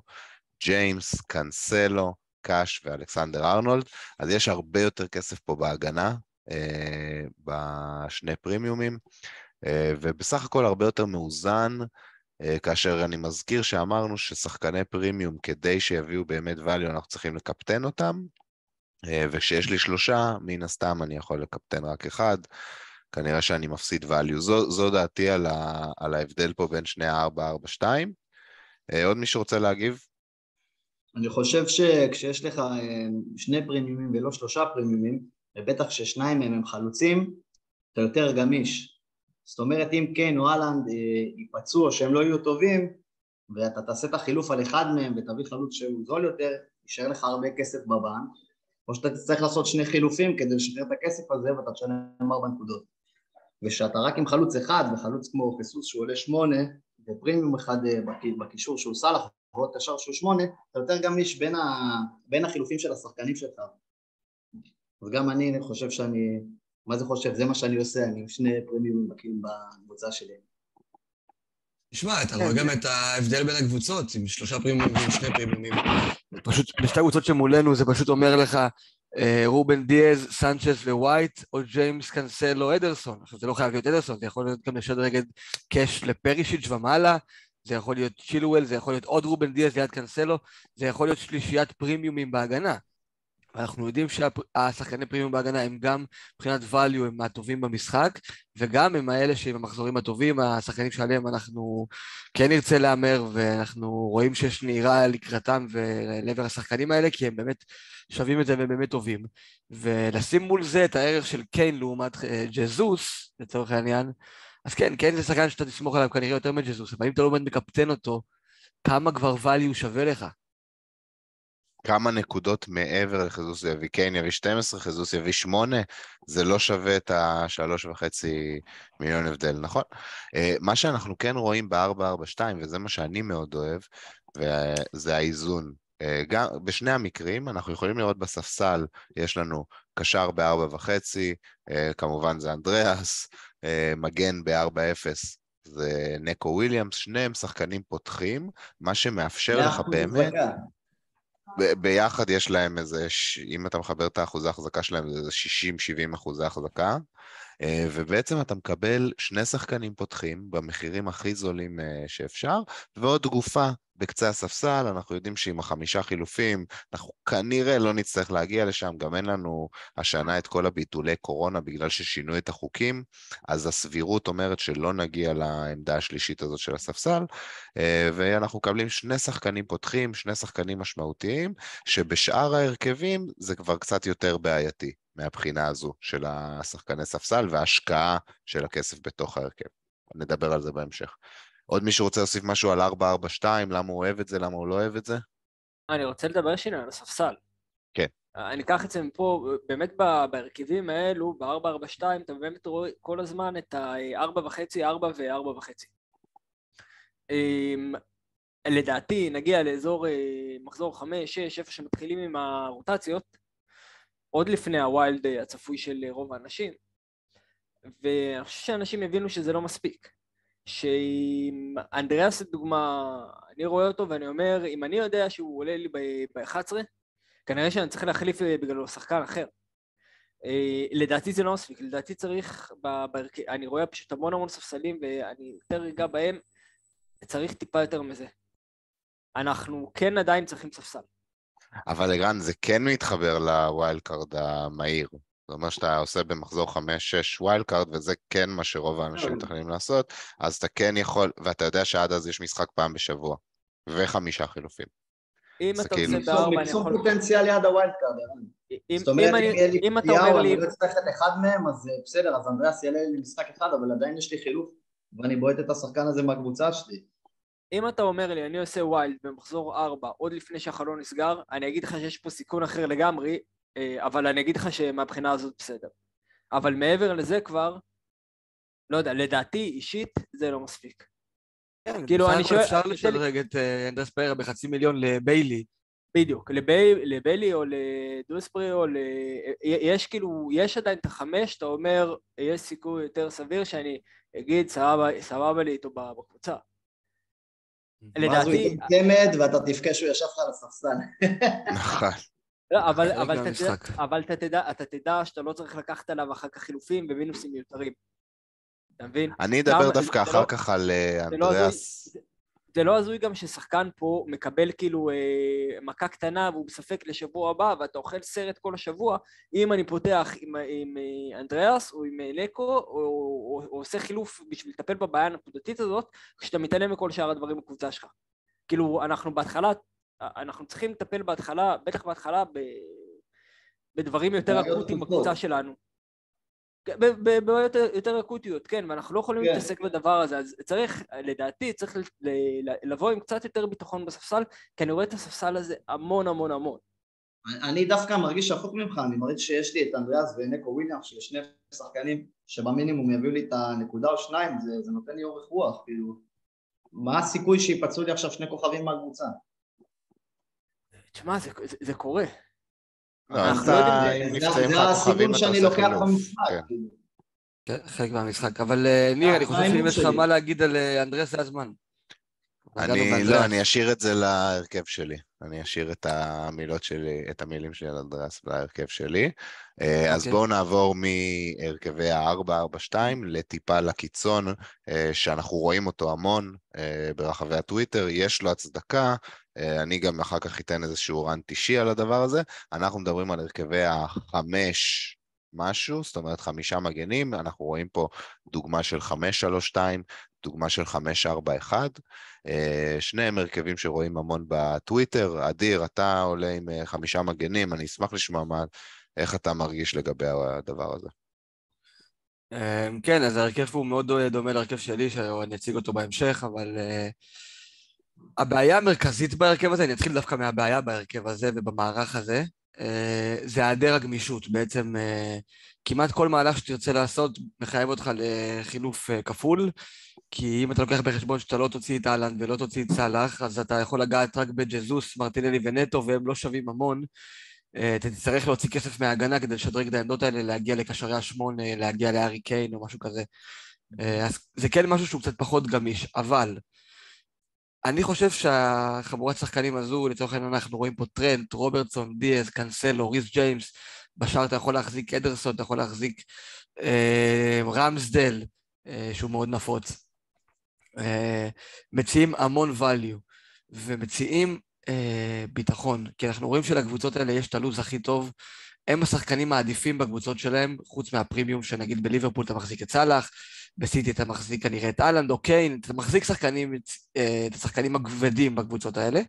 ג'יימס, קאנסלו, קאש ואלכסנדר ארנולד, אז יש הרבה יותר כסף פה בהגנה, אה, בשני פרימיומים, ובסך הכל הרבה יותר מאוזן, אה, כאשר אני מזכיר שאמרנו ששחקני פרימיום, כדי שיביאו באמת value, אנחנו צריכים לקפטן אותם, וכשיש לי שלושה, מן הסתם אני יכול לקפטן רק אחד, כנראה שאני מפסיד value. זו, זו דעתי על, ה, על ההבדל פה בין שני ה-4-4-2. עוד מישהו רוצה להגיב? אני חושב שכשיש לך שני פרימיומים ולא שלושה פרימיומים, ובטח ששניים מהם הם חלוצים, אתה יותר גמיש. זאת אומרת, אם קיין או אהלנד אה, ייפצעו או שהם לא יהיו טובים, ואתה תעשה את החילוף על אחד מהם ותביא חלוץ שהוא זול יותר, יישאר לך הרבה כסף בבנק, או שאתה תצטרך לעשות שני חילופים כדי לשחרר את הכסף הזה ואתה תשלם ארבע נקודות. ושאתה רק עם חלוץ אחד וחלוץ כמו חיסוס שהוא עולה שמונה ופרימיום אחד אה, בקישור שהוא סאלח ועוד קשר שהוא שמונה, אתה יותר גמיש בין, ה... בין החילופים של השחקנים שלך. אז גם אני חושב שאני, מה זה חושב? זה מה שאני עושה, אני עם שני פרימיומים בקבוצה שלי. תשמע, אתה רואה גם את ההבדל בין הקבוצות, עם שלושה פרימיומים ועם שני פרימיומים. פשוט, בשתי הקבוצות שמולנו זה פשוט אומר לך אה, רובן דיאז, סנצ'ס ווייט, או ג'יימס קנסלו אדרסון. עכשיו, זה לא חייב להיות אדרסון, זה יכול להיות גם לשדר נגד קאש לפרישיץ' ומעלה, זה יכול להיות צ'ילואל, זה יכול להיות עוד רובן דיאז ליד קנסלו, זה יכול להיות שלישיית פרימיומים בהגנה. אנחנו יודעים שהשחקני פרימיום בהגנה הם גם מבחינת value הם מהטובים במשחק וגם הם האלה שהם המחזורים הטובים, השחקנים שעליהם אנחנו כן נרצה להמר ואנחנו רואים שיש נהירה לקראתם ולעבר השחקנים האלה כי הם באמת שווים את זה והם באמת טובים. ולשים מול זה את הערך של קיין לעומת אה, ג'זוס לצורך העניין אז כן, קיין זה שחקן שאתה תסמוך עליו כנראה יותר מג'זוס אבל אם אתה לא מקפטן אותו כמה כבר value שווה לך כמה נקודות מעבר לחזוס יביא קיין יביא 12, חזוס יביא 8, זה לא שווה את השלוש וחצי מיליון הבדל, נכון? אה, מה שאנחנו כן רואים ב-442, וזה מה שאני מאוד אוהב, וזה האיזון. אה, גם בשני המקרים אנחנו יכולים לראות בספסל, יש לנו קשר ב-4 וחצי, אה, כמובן זה אנדריאס, מגן ב-4-0 זה נקו וויליאמס, שניהם שחקנים פותחים, מה שמאפשר לך באמת... ביחד יש להם איזה, אם אתה מחבר את האחוזי ההחזקה שלהם, זה איזה 60-70 אחוזי החזקה, ובעצם אתה מקבל שני שחקנים פותחים במחירים הכי זולים אה, שאפשר, ועוד גופה בקצה הספסל, אנחנו יודעים שעם החמישה חילופים, אנחנו כנראה לא נצטרך להגיע לשם, גם אין לנו השנה את כל הביטולי קורונה בגלל ששינו את החוקים, אז הסבירות אומרת שלא נגיע לעמדה השלישית הזאת של הספסל, אה, ואנחנו מקבלים שני שחקנים פותחים, שני שחקנים משמעותיים, שבשאר ההרכבים זה כבר קצת יותר בעייתי מהבחינה הזו של השחקני ספסל וההשקעה של הכסף בתוך ההרכב. נדבר על זה בהמשך. עוד מישהו רוצה להוסיף משהו על 442, למה הוא אוהב את זה, למה הוא לא אוהב את זה? אני רוצה לדבר שנייה על הספסל. כן. אני אקח את זה מפה, באמת בהרכבים האלו, ב-442, אתה באמת רואה כל הזמן את ה-4.5, 4 ו-4.5. לדעתי, נגיע לאזור אה, מחזור 5, 6, איפה שמתחילים עם הרוטציות, עוד לפני הווילד הצפוי של רוב האנשים, ואני חושב שאנשים יבינו שזה לא מספיק. שאם אנדריאס לדוגמה, אני רואה אותו ואני אומר, אם אני יודע שהוא עולה לי ב-11, כנראה שאני צריך להחליף בגללו שחקן אחר. אה, לדעתי זה לא מספיק, לדעתי צריך, ברכ... אני רואה פשוט המון המון ספסלים ואני יותר אגע בהם, צריך טיפה יותר מזה. אנחנו כן עדיין צריכים ספסל. אבל ערן, זה כן מתחבר ל-wild card המהיר. זה אומר שאתה עושה במחזור 5-6 wild card, וזה כן מה שרוב האנשים כן. מתכננים לעשות, אז אתה כן יכול, ואתה יודע שעד אז יש משחק פעם בשבוע, וחמישה חילופים. אם אתה כאילו... עושה בארבע, אני יכול... פוטנציאל ליד ה-wild card, זאת אומרת, אם יהיה לי קטיעה או אני לא אצטרך את אחד מהם, אז בסדר, אז אנדריאס יעלה לי משחק אחד, אבל עדיין יש לי חילוף, ואני בועט את השחקן הזה מהקבוצה שלי. אם אתה אומר לי, אני עושה wild במחזור 4, עוד לפני שהחלון נסגר, אני אגיד לך שיש פה סיכון אחר לגמרי, אה, אבל אני אגיד לך שמבחינה הזאת בסדר. אבל מעבר לזה כבר, לא יודע, לדעתי אישית זה לא מספיק. כן, כאילו אני שואל... אפשר לשדרג את אה, אנדריאס פריירה בחצי מיליון לביילי. בדיוק, לבי, לביילי או לדאוטי או או ל... יש כאילו, יש עדיין את החמש, אתה אומר, יש סיכוי יותר סביר שאני אגיד סבבה, סבבה לי איתו בקבוצה. ואז הוא לדעתי, צמד ואתה תבכה שהוא ישב לך על הספסל. נכון. לא, אבל, אבל, אתה, תדע. אבל אתה, תדע, אתה תדע שאתה לא צריך לקחת עליו אחר כך חילופים ומינוסים מיותרים. אתה מבין? אני אדבר דווקא אחר לא- כך על אה, לא אנדריאס. זה- לא הזוי גם ששחקן פה מקבל כאילו אה, מכה קטנה והוא בספק לשבוע הבא ואתה אוכל סרט כל השבוע, אם אני פותח עם, עם אה, אנדריאס או עם אה, לקו או, או, או עושה חילוף בשביל לטפל בבעיה הנקודתית הזאת, כשאתה מתעלם מכל שאר הדברים בקבוצה שלך. כאילו אנחנו בהתחלה, אנחנו צריכים לטפל בהתחלה, בטח בהתחלה, ב, בדברים יותר אקוטיים. בקבוצה שלנו. ב- בבעיות יותר אקוטיות, כן, ואנחנו לא יכולים כן. להתעסק בדבר הזה, אז צריך, לדעתי, צריך לבוא עם קצת יותר ביטחון בספסל, כי אני רואה את הספסל הזה המון המון המון. אני דווקא מרגיש הפוך ממך, אני מרגיש שיש לי את אנדריאס ונקו וויליאם, שזה שני שחקנים שבמינימום יביאו לי את הנקודה או שניים, זה, זה נותן לי אורך רוח, כאילו, מה הסיכוי שיפצעו לי עכשיו שני כוכבים מהקבוצה? תשמע, זה, זה, זה קורה. לא, אנחנו לא יודעים- אם זה- נפצעים לך כוכבים, אתה עושה חילוף. כן. כאילו. כן, חלק מהמשחק. אבל אה, ניר, אני חושב מה שאם יש לך? מה להגיד על אה, אנדרס, זה הזמן. אני. לא, אני אשאיר את זה להרכב שלי. אני אשאיר את המילות שלי, את המילים שלי על אנדריאס להרכב שלי. אה, אז אוקיי. בואו נעבור מהרכבי ה-4-4-2 לטיפה לקיצון, אה, שאנחנו רואים אותו המון אה, ברחבי הטוויטר, יש לו הצדקה, אה, אני גם אחר כך אתן איזשהו רנט אישי על הדבר הזה. אנחנו מדברים על הרכבי החמש משהו, זאת אומרת חמישה מגנים, אנחנו רואים פה דוגמה של 5-3-2, דוגמה של 5-4-1. אה, שניהם הרכבים שרואים המון בטוויטר. אדיר, אתה עולה עם אה, חמישה מגנים, אני אשמח לשמוע מה, איך אתה מרגיש לגבי הדבר הזה. כן, אז ההרכב הוא מאוד דומה להרכב שלי, שאני אציג אותו בהמשך, אבל אה, הבעיה המרכזית בהרכב הזה, אני אתחיל דווקא מהבעיה בהרכב הזה ובמערך הזה, אה, זה היעדר הגמישות. בעצם אה, כמעט כל מהלך שתרצה לעשות מחייב אותך לחילוף אה, כפול, כי אם אתה לוקח בחשבון שאתה לא תוציא את אהלנד ולא תוציא את סאלח, אז אתה יכול לגעת רק בג'זוס, מרטינלי ונטו, והם לא שווים המון. אתה תצטרך להוציא כסף מההגנה כדי לשדרג את העמדות האלה, להגיע לקשרי השמונה, להגיע לארי קיין או משהו כזה. אז זה כן משהו שהוא קצת פחות גמיש, אבל אני חושב שהחבורת שחקנים הזו, לצורך העניין אנחנו רואים פה טרנט, רוברטסון, דיאז, קאנסלו, ריס ג'יימס, בשאר אתה יכול להחזיק אדרסון, אתה יכול להחזיק אה, רמסדל, אה, שהוא מאוד נפוץ. אה, מציעים המון value, ומציעים אה, ביטחון, כי אנחנו רואים שלקבוצות האלה יש את הלו"ז הכי טוב, הם השחקנים העדיפים בקבוצות שלהם, חוץ מהפרימיום שנגיד בליברפול אתה מחזיק את סאלח, בסיטי אתה מחזיק כנראה את אהלנד או קיין, אתה מחזיק שחקנים, אה, את השחקנים הכבדים בקבוצות האלה,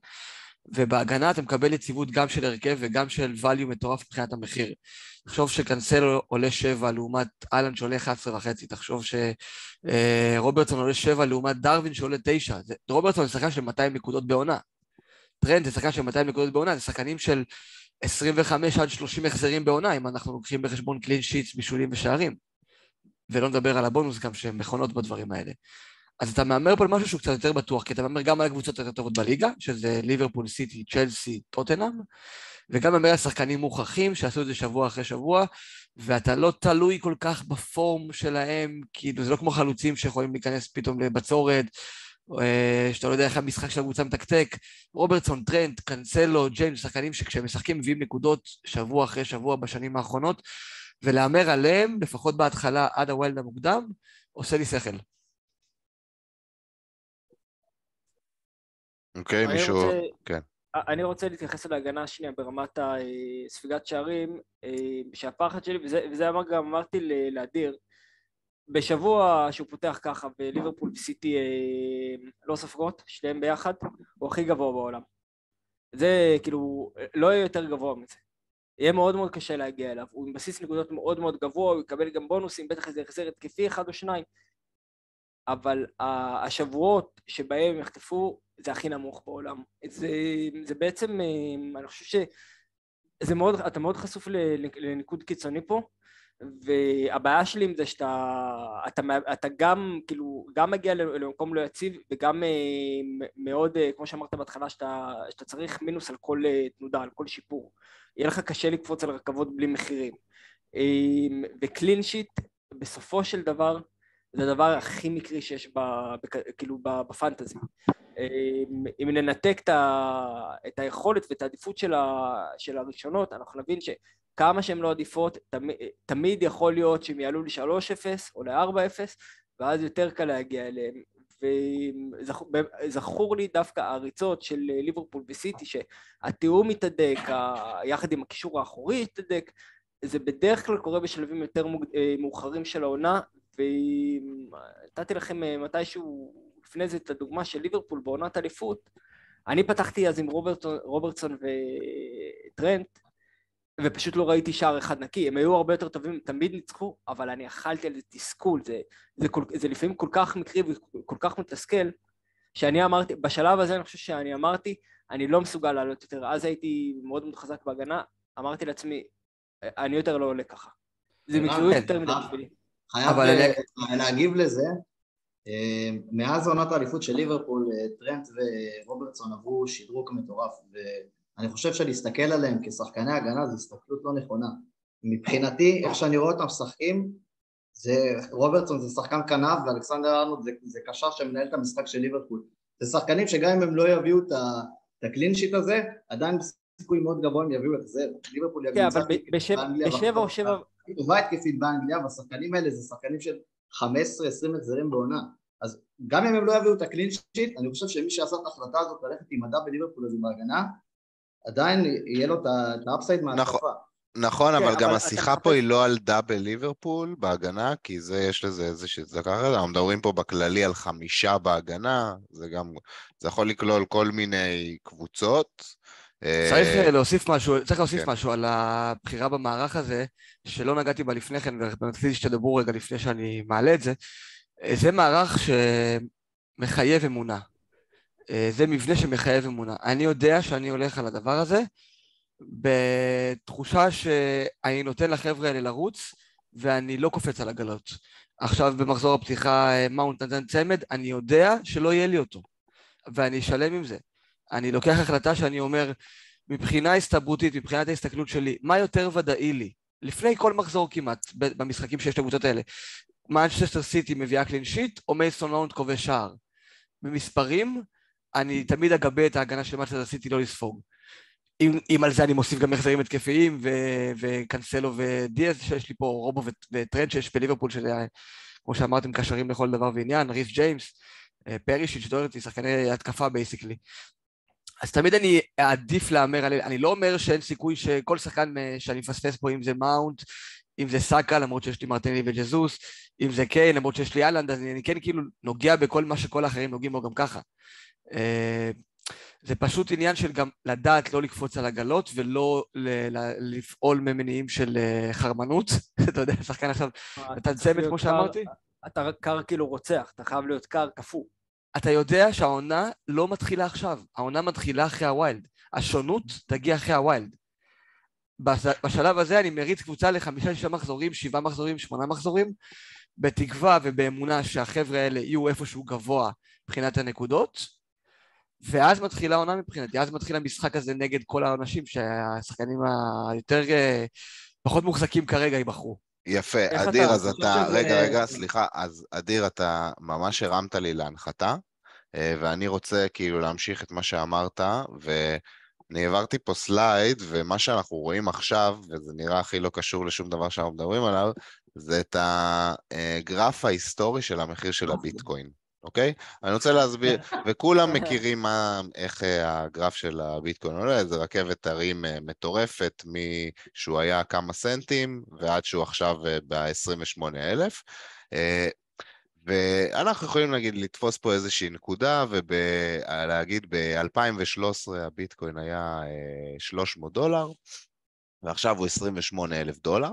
ובהגנה אתה מקבל יציבות גם של הרכב וגם של value מטורף מבחינת המחיר. תחשוב שקנסלו עולה 7 לעומת האלנד שעולה 11 וחצי, תחשוב שרוברטסון עולה 7 לעומת דארווין שעולה 9. זה- רוברטסון זה שחקן של 200 נקודות בעונה. טרנט זה שחקן של 200 נקודות בעונה, זה שחקנים של 25 עד 30 החזרים בעונה, אם אנחנו לוקחים בחשבון clean sheets, בישולים ושערים. ולא נדבר על הבונוס גם שהם מכונות בדברים האלה. אז אתה מהמר פה על משהו שהוא קצת יותר בטוח, כי אתה מהמר גם על הקבוצות יותר טובות בליגה, שזה ליברפול, סיטי, צ'לסי, טוטנאם, וגם מהמר על שחקנים מוכחים שעשו את זה שבוע אחרי שבוע, ואתה לא תלוי כל כך ב-form שלהם, כאילו זה לא כמו חלוצים שיכולים להיכנס פתאום לבצורת, שאתה לא יודע איך המשחק של הקבוצה מתקתק. רוברטסון, טרנט, קאנסלו, ג'יימס, שחקנים שכשהם משחקים מביאים נקודות שבוע אחרי שבוע בשנים האחרונות, ולהמר עליהם, לפחות בהתחלה עד ה-wild המוקדם, עושה לי שכל. אוקיי, אני מישהו... רוצה- כן. אני רוצה להתייחס להגנה השנייה ברמת הספיגת שערים, אה, שהפחד שלי, וזה, וזה אמר, גם אמרתי לאדיר, בשבוע שהוא פותח ככה וליברפול וסיטי אה, לא סופגות, שתיהם ביחד, הוא הכי גבוה בעולם. זה כאילו, לא יהיה יותר גבוה מזה. יהיה מאוד מאוד קשה להגיע אליו, הוא עם בסיס נקודות מאוד מאוד גבוה, הוא יקבל גם בונוסים, בטח איזה החזר התקפי אחד או שניים, אבל השבועות שבהם הם יחטפו, זה הכי נמוך בעולם. זה, זה בעצם, אה, אני חושב שזה מאוד, אתה מאוד חשוף לניקוד קיצוני פה, והבעיה שלי עם זה שאתה אתה, אתה גם כאילו גם מגיע למקום לא יציב וגם אה, מאוד אה, כמו שאמרת בהתחלה שאתה, שאתה צריך מינוס על כל אה, תנודה על כל שיפור. יהיה לך קשה לקפוץ על רכבות בלי מחירים. וקלין שיט בסופו של דבר זה הדבר הכי מקרי שיש ב, כאילו בפנטזי. אם ננתק את היכולת ואת העדיפות של, ה, של הראשונות אנחנו נבין כמה שהן לא עדיפות, תמיד, תמיד יכול להיות שהן יעלו ל-3-0 או ל-4-0, ואז יותר קל להגיע אליהן. וזכור לי דווקא הריצות של ליברפול וסיטי, שהתיאום מתהדק, יחד עם הקישור האחורי מתהדק, זה בדרך כלל קורה בשלבים יותר אה, מאוחרים של העונה, ונתתי לכם אה, מתישהו לפני זה את הדוגמה של ליברפול בעונת אליפות. אני פתחתי אז עם רוברטסון, רוברטסון וטרנט, ופשוט לא ראיתי שער אחד נקי, הם היו הרבה יותר טובים, תמיד ניצחו, אבל אני אכלתי על זה תסכול, זה, זה, כל, זה לפעמים כל כך מקרי וכל כך מתסכל, שאני אמרתי, בשלב הזה אני חושב שאני אמרתי, אני לא מסוגל לעלות יותר, אז הייתי מאוד מאוד חזק בהגנה, אמרתי לעצמי, אני יותר לא עולה ככה. זה מקריות יותר מדי בשבילי. חייב להגיב לזה, אה, מאז עונת האליפות של ליברפול, אה, טרנט ורוברטסון עברו שדרוג מטורף, אני חושב שלהסתכל עליהם כשחקני הגנה זו הסתכלות לא נכונה. מבחינתי, איך שאני רואה אותם משחקים, זה רוברטסון זה שחקן כנף ואלכסנדר ארנולד זה, זה קשר שמנהל את המשחק של ליברפול. זה שחקנים שגם אם הם לא יביאו את ה-clean sheet הזה, עדיין סיכוי מאוד גבוה הם יביאו החזר. ליברפול יביאו כן, אבל בשבע או שבע... היא טובה התקפית באנגליה, והשחקנים האלה זה שחקנים של 15-20 החזרים בעונה. אז גם אם הם לא יביאו את ה-clean sheet, אני חושב שמי שעשה את ההחלטה הזאת ללכת עם מדע בליברפול הזה בהגנה, עדיין יהיה לו את ה-upside מההתקפה. נכון, נכון, אבל גם השיחה פה היא לא על double ליברפול בהגנה, כי זה, יש לזה איזושהי צדקה אחרת, אנחנו מדברים פה בכללי על חמישה בהגנה, זה גם, זה יכול לכלול כל מיני קבוצות. צריך אה, להוסיף משהו, צריך להוסיף כן. משהו על הבחירה במערך הזה, שלא נגעתי בה לפני כן, ורציתי שתדברו רגע לפני שאני מעלה את זה. זה מערך שמחייב אמונה. אה, זה מבנה שמחייב אמונה. אני יודע שאני הולך על הדבר הזה בתחושה שאני נותן לחבר'ה האלה לרוץ ואני לא קופץ על עגלות. עכשיו במחזור הפתיחה אה, מאונט נתן צמד, אני יודע שלא יהיה לי אותו ואני אשלם עם זה. אני לוקח החלטה שאני אומר, מבחינה הסתברותית, מבחינת ההסתכלות שלי, מה יותר ודאי לי? לפני כל מחזור כמעט, במשחקים שיש לקבוצות האלה, מנצ'סטר סיטי מביאה clean sheet או מייסון מאונט כובש שער? במספרים, אני תמיד אגבה את ההגנה של מנצ'סטר סיטי לא לספוג. אם, אם על זה אני מוסיף גם החזרים התקפיים, ו- וקנסלו ודיאז שיש לי פה, רובו וטרנט שיש בליברפול, שזה, כמו שאמרתם, קשרים לכל דבר ועניין, ריס ג'יימס, אה, פרישיץ', דורטי, שחקני התקפה basically. אז תמיד אני אעדיף להמר עליהם, אני לא אומר שאין סיכוי שכל שחקן אה, שאני מפספס פה, אם זה מאונט, אם זה סאקה, למרות שיש לי מרטינלי וג'זוס, אם זה קיין, למרות שיש לי האלנד, אז אני כן כאילו נוגע בכל מה שכל האחרים נוגעים בו גם ככה. אה, זה פשוט עניין של גם לדעת לא לקפוץ על עגלות ולא לפעול ממניעים של אה, חרמנות. אתה יודע, שחקן עכשיו נתן צמד כמו שאמרתי. אתה קר כאילו רוצח, אתה חייב להיות קר קפוא. אתה יודע שהעונה לא מתחילה עכשיו, העונה מתחילה אחרי ה wild. השונות תגיע אחרי ה wild. בשלב הזה אני מריץ קבוצה לחמישה, שישה מחזורים, שבעה מחזורים, שמונה מחזורים, בתקווה ובאמונה שהחבר'ה האלה יהיו איפשהו גבוה מבחינת הנקודות, ואז מתחילה העונה מבחינתי, אז מתחיל המשחק הזה נגד כל האנשים שהשחקנים היותר אה, פחות מוחזקים כרגע ייבחרו. יפה, אדיר, אז אתה, רגע, רגע, סליחה, אז אדיר, אתה ממש הרמת לי להנחתה, אה, ואני רוצה כאילו להמשיך את מה שאמרת, ואני העברתי פה סלייד, ומה שאנחנו רואים עכשיו, וזה נראה הכי לא קשור לשום דבר שאנחנו מדברים עליו, זה את הגרף ההיסטורי של המחיר של הביטקוין. אוקיי? אני רוצה להסביר, וכולם מכירים מה, איך אה, הגרף של הביטקוין עולה, זה רכבת הרים אה, מטורפת משהוא היה כמה סנטים ועד שהוא עכשיו אה, ב-28,000. ואנחנו יכולים נגיד לתפוס פה איזושהי נקודה ולהגיד ב-2013 הביטקוין היה 300 דולר ועכשיו הוא 28,000 דולר.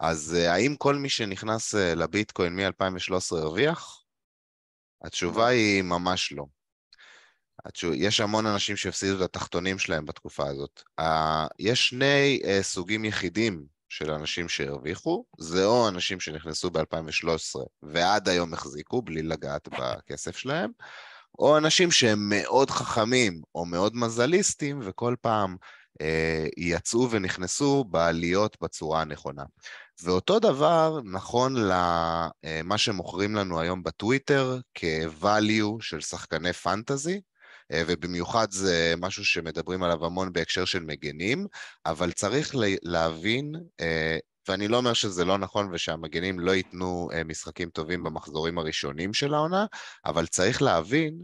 אז האם כל מי שנכנס לביטקוין מ-2013 הרוויח? התשובה היא ממש לא. יש המון אנשים שהפסידו את התחתונים שלהם בתקופה הזאת. יש שני uh, סוגים יחידים של אנשים שהרוויחו, זה או אנשים שנכנסו ב-2013 ועד היום החזיקו בלי לגעת בכסף שלהם, או אנשים שהם מאוד חכמים או מאוד מזליסטים וכל פעם אה, יצאו ונכנסו בעליות בצורה הנכונה. ואותו דבר נכון למה שמוכרים לנו היום בטוויטר כ-value של שחקני פנטזי, אה, ובמיוחד זה משהו שמדברים עליו המון בהקשר של מגנים, אבל צריך להבין, אה, ואני לא אומר שזה לא נכון ושהמגנים לא ייתנו אה, משחקים טובים במחזורים הראשונים של העונה, אבל צריך להבין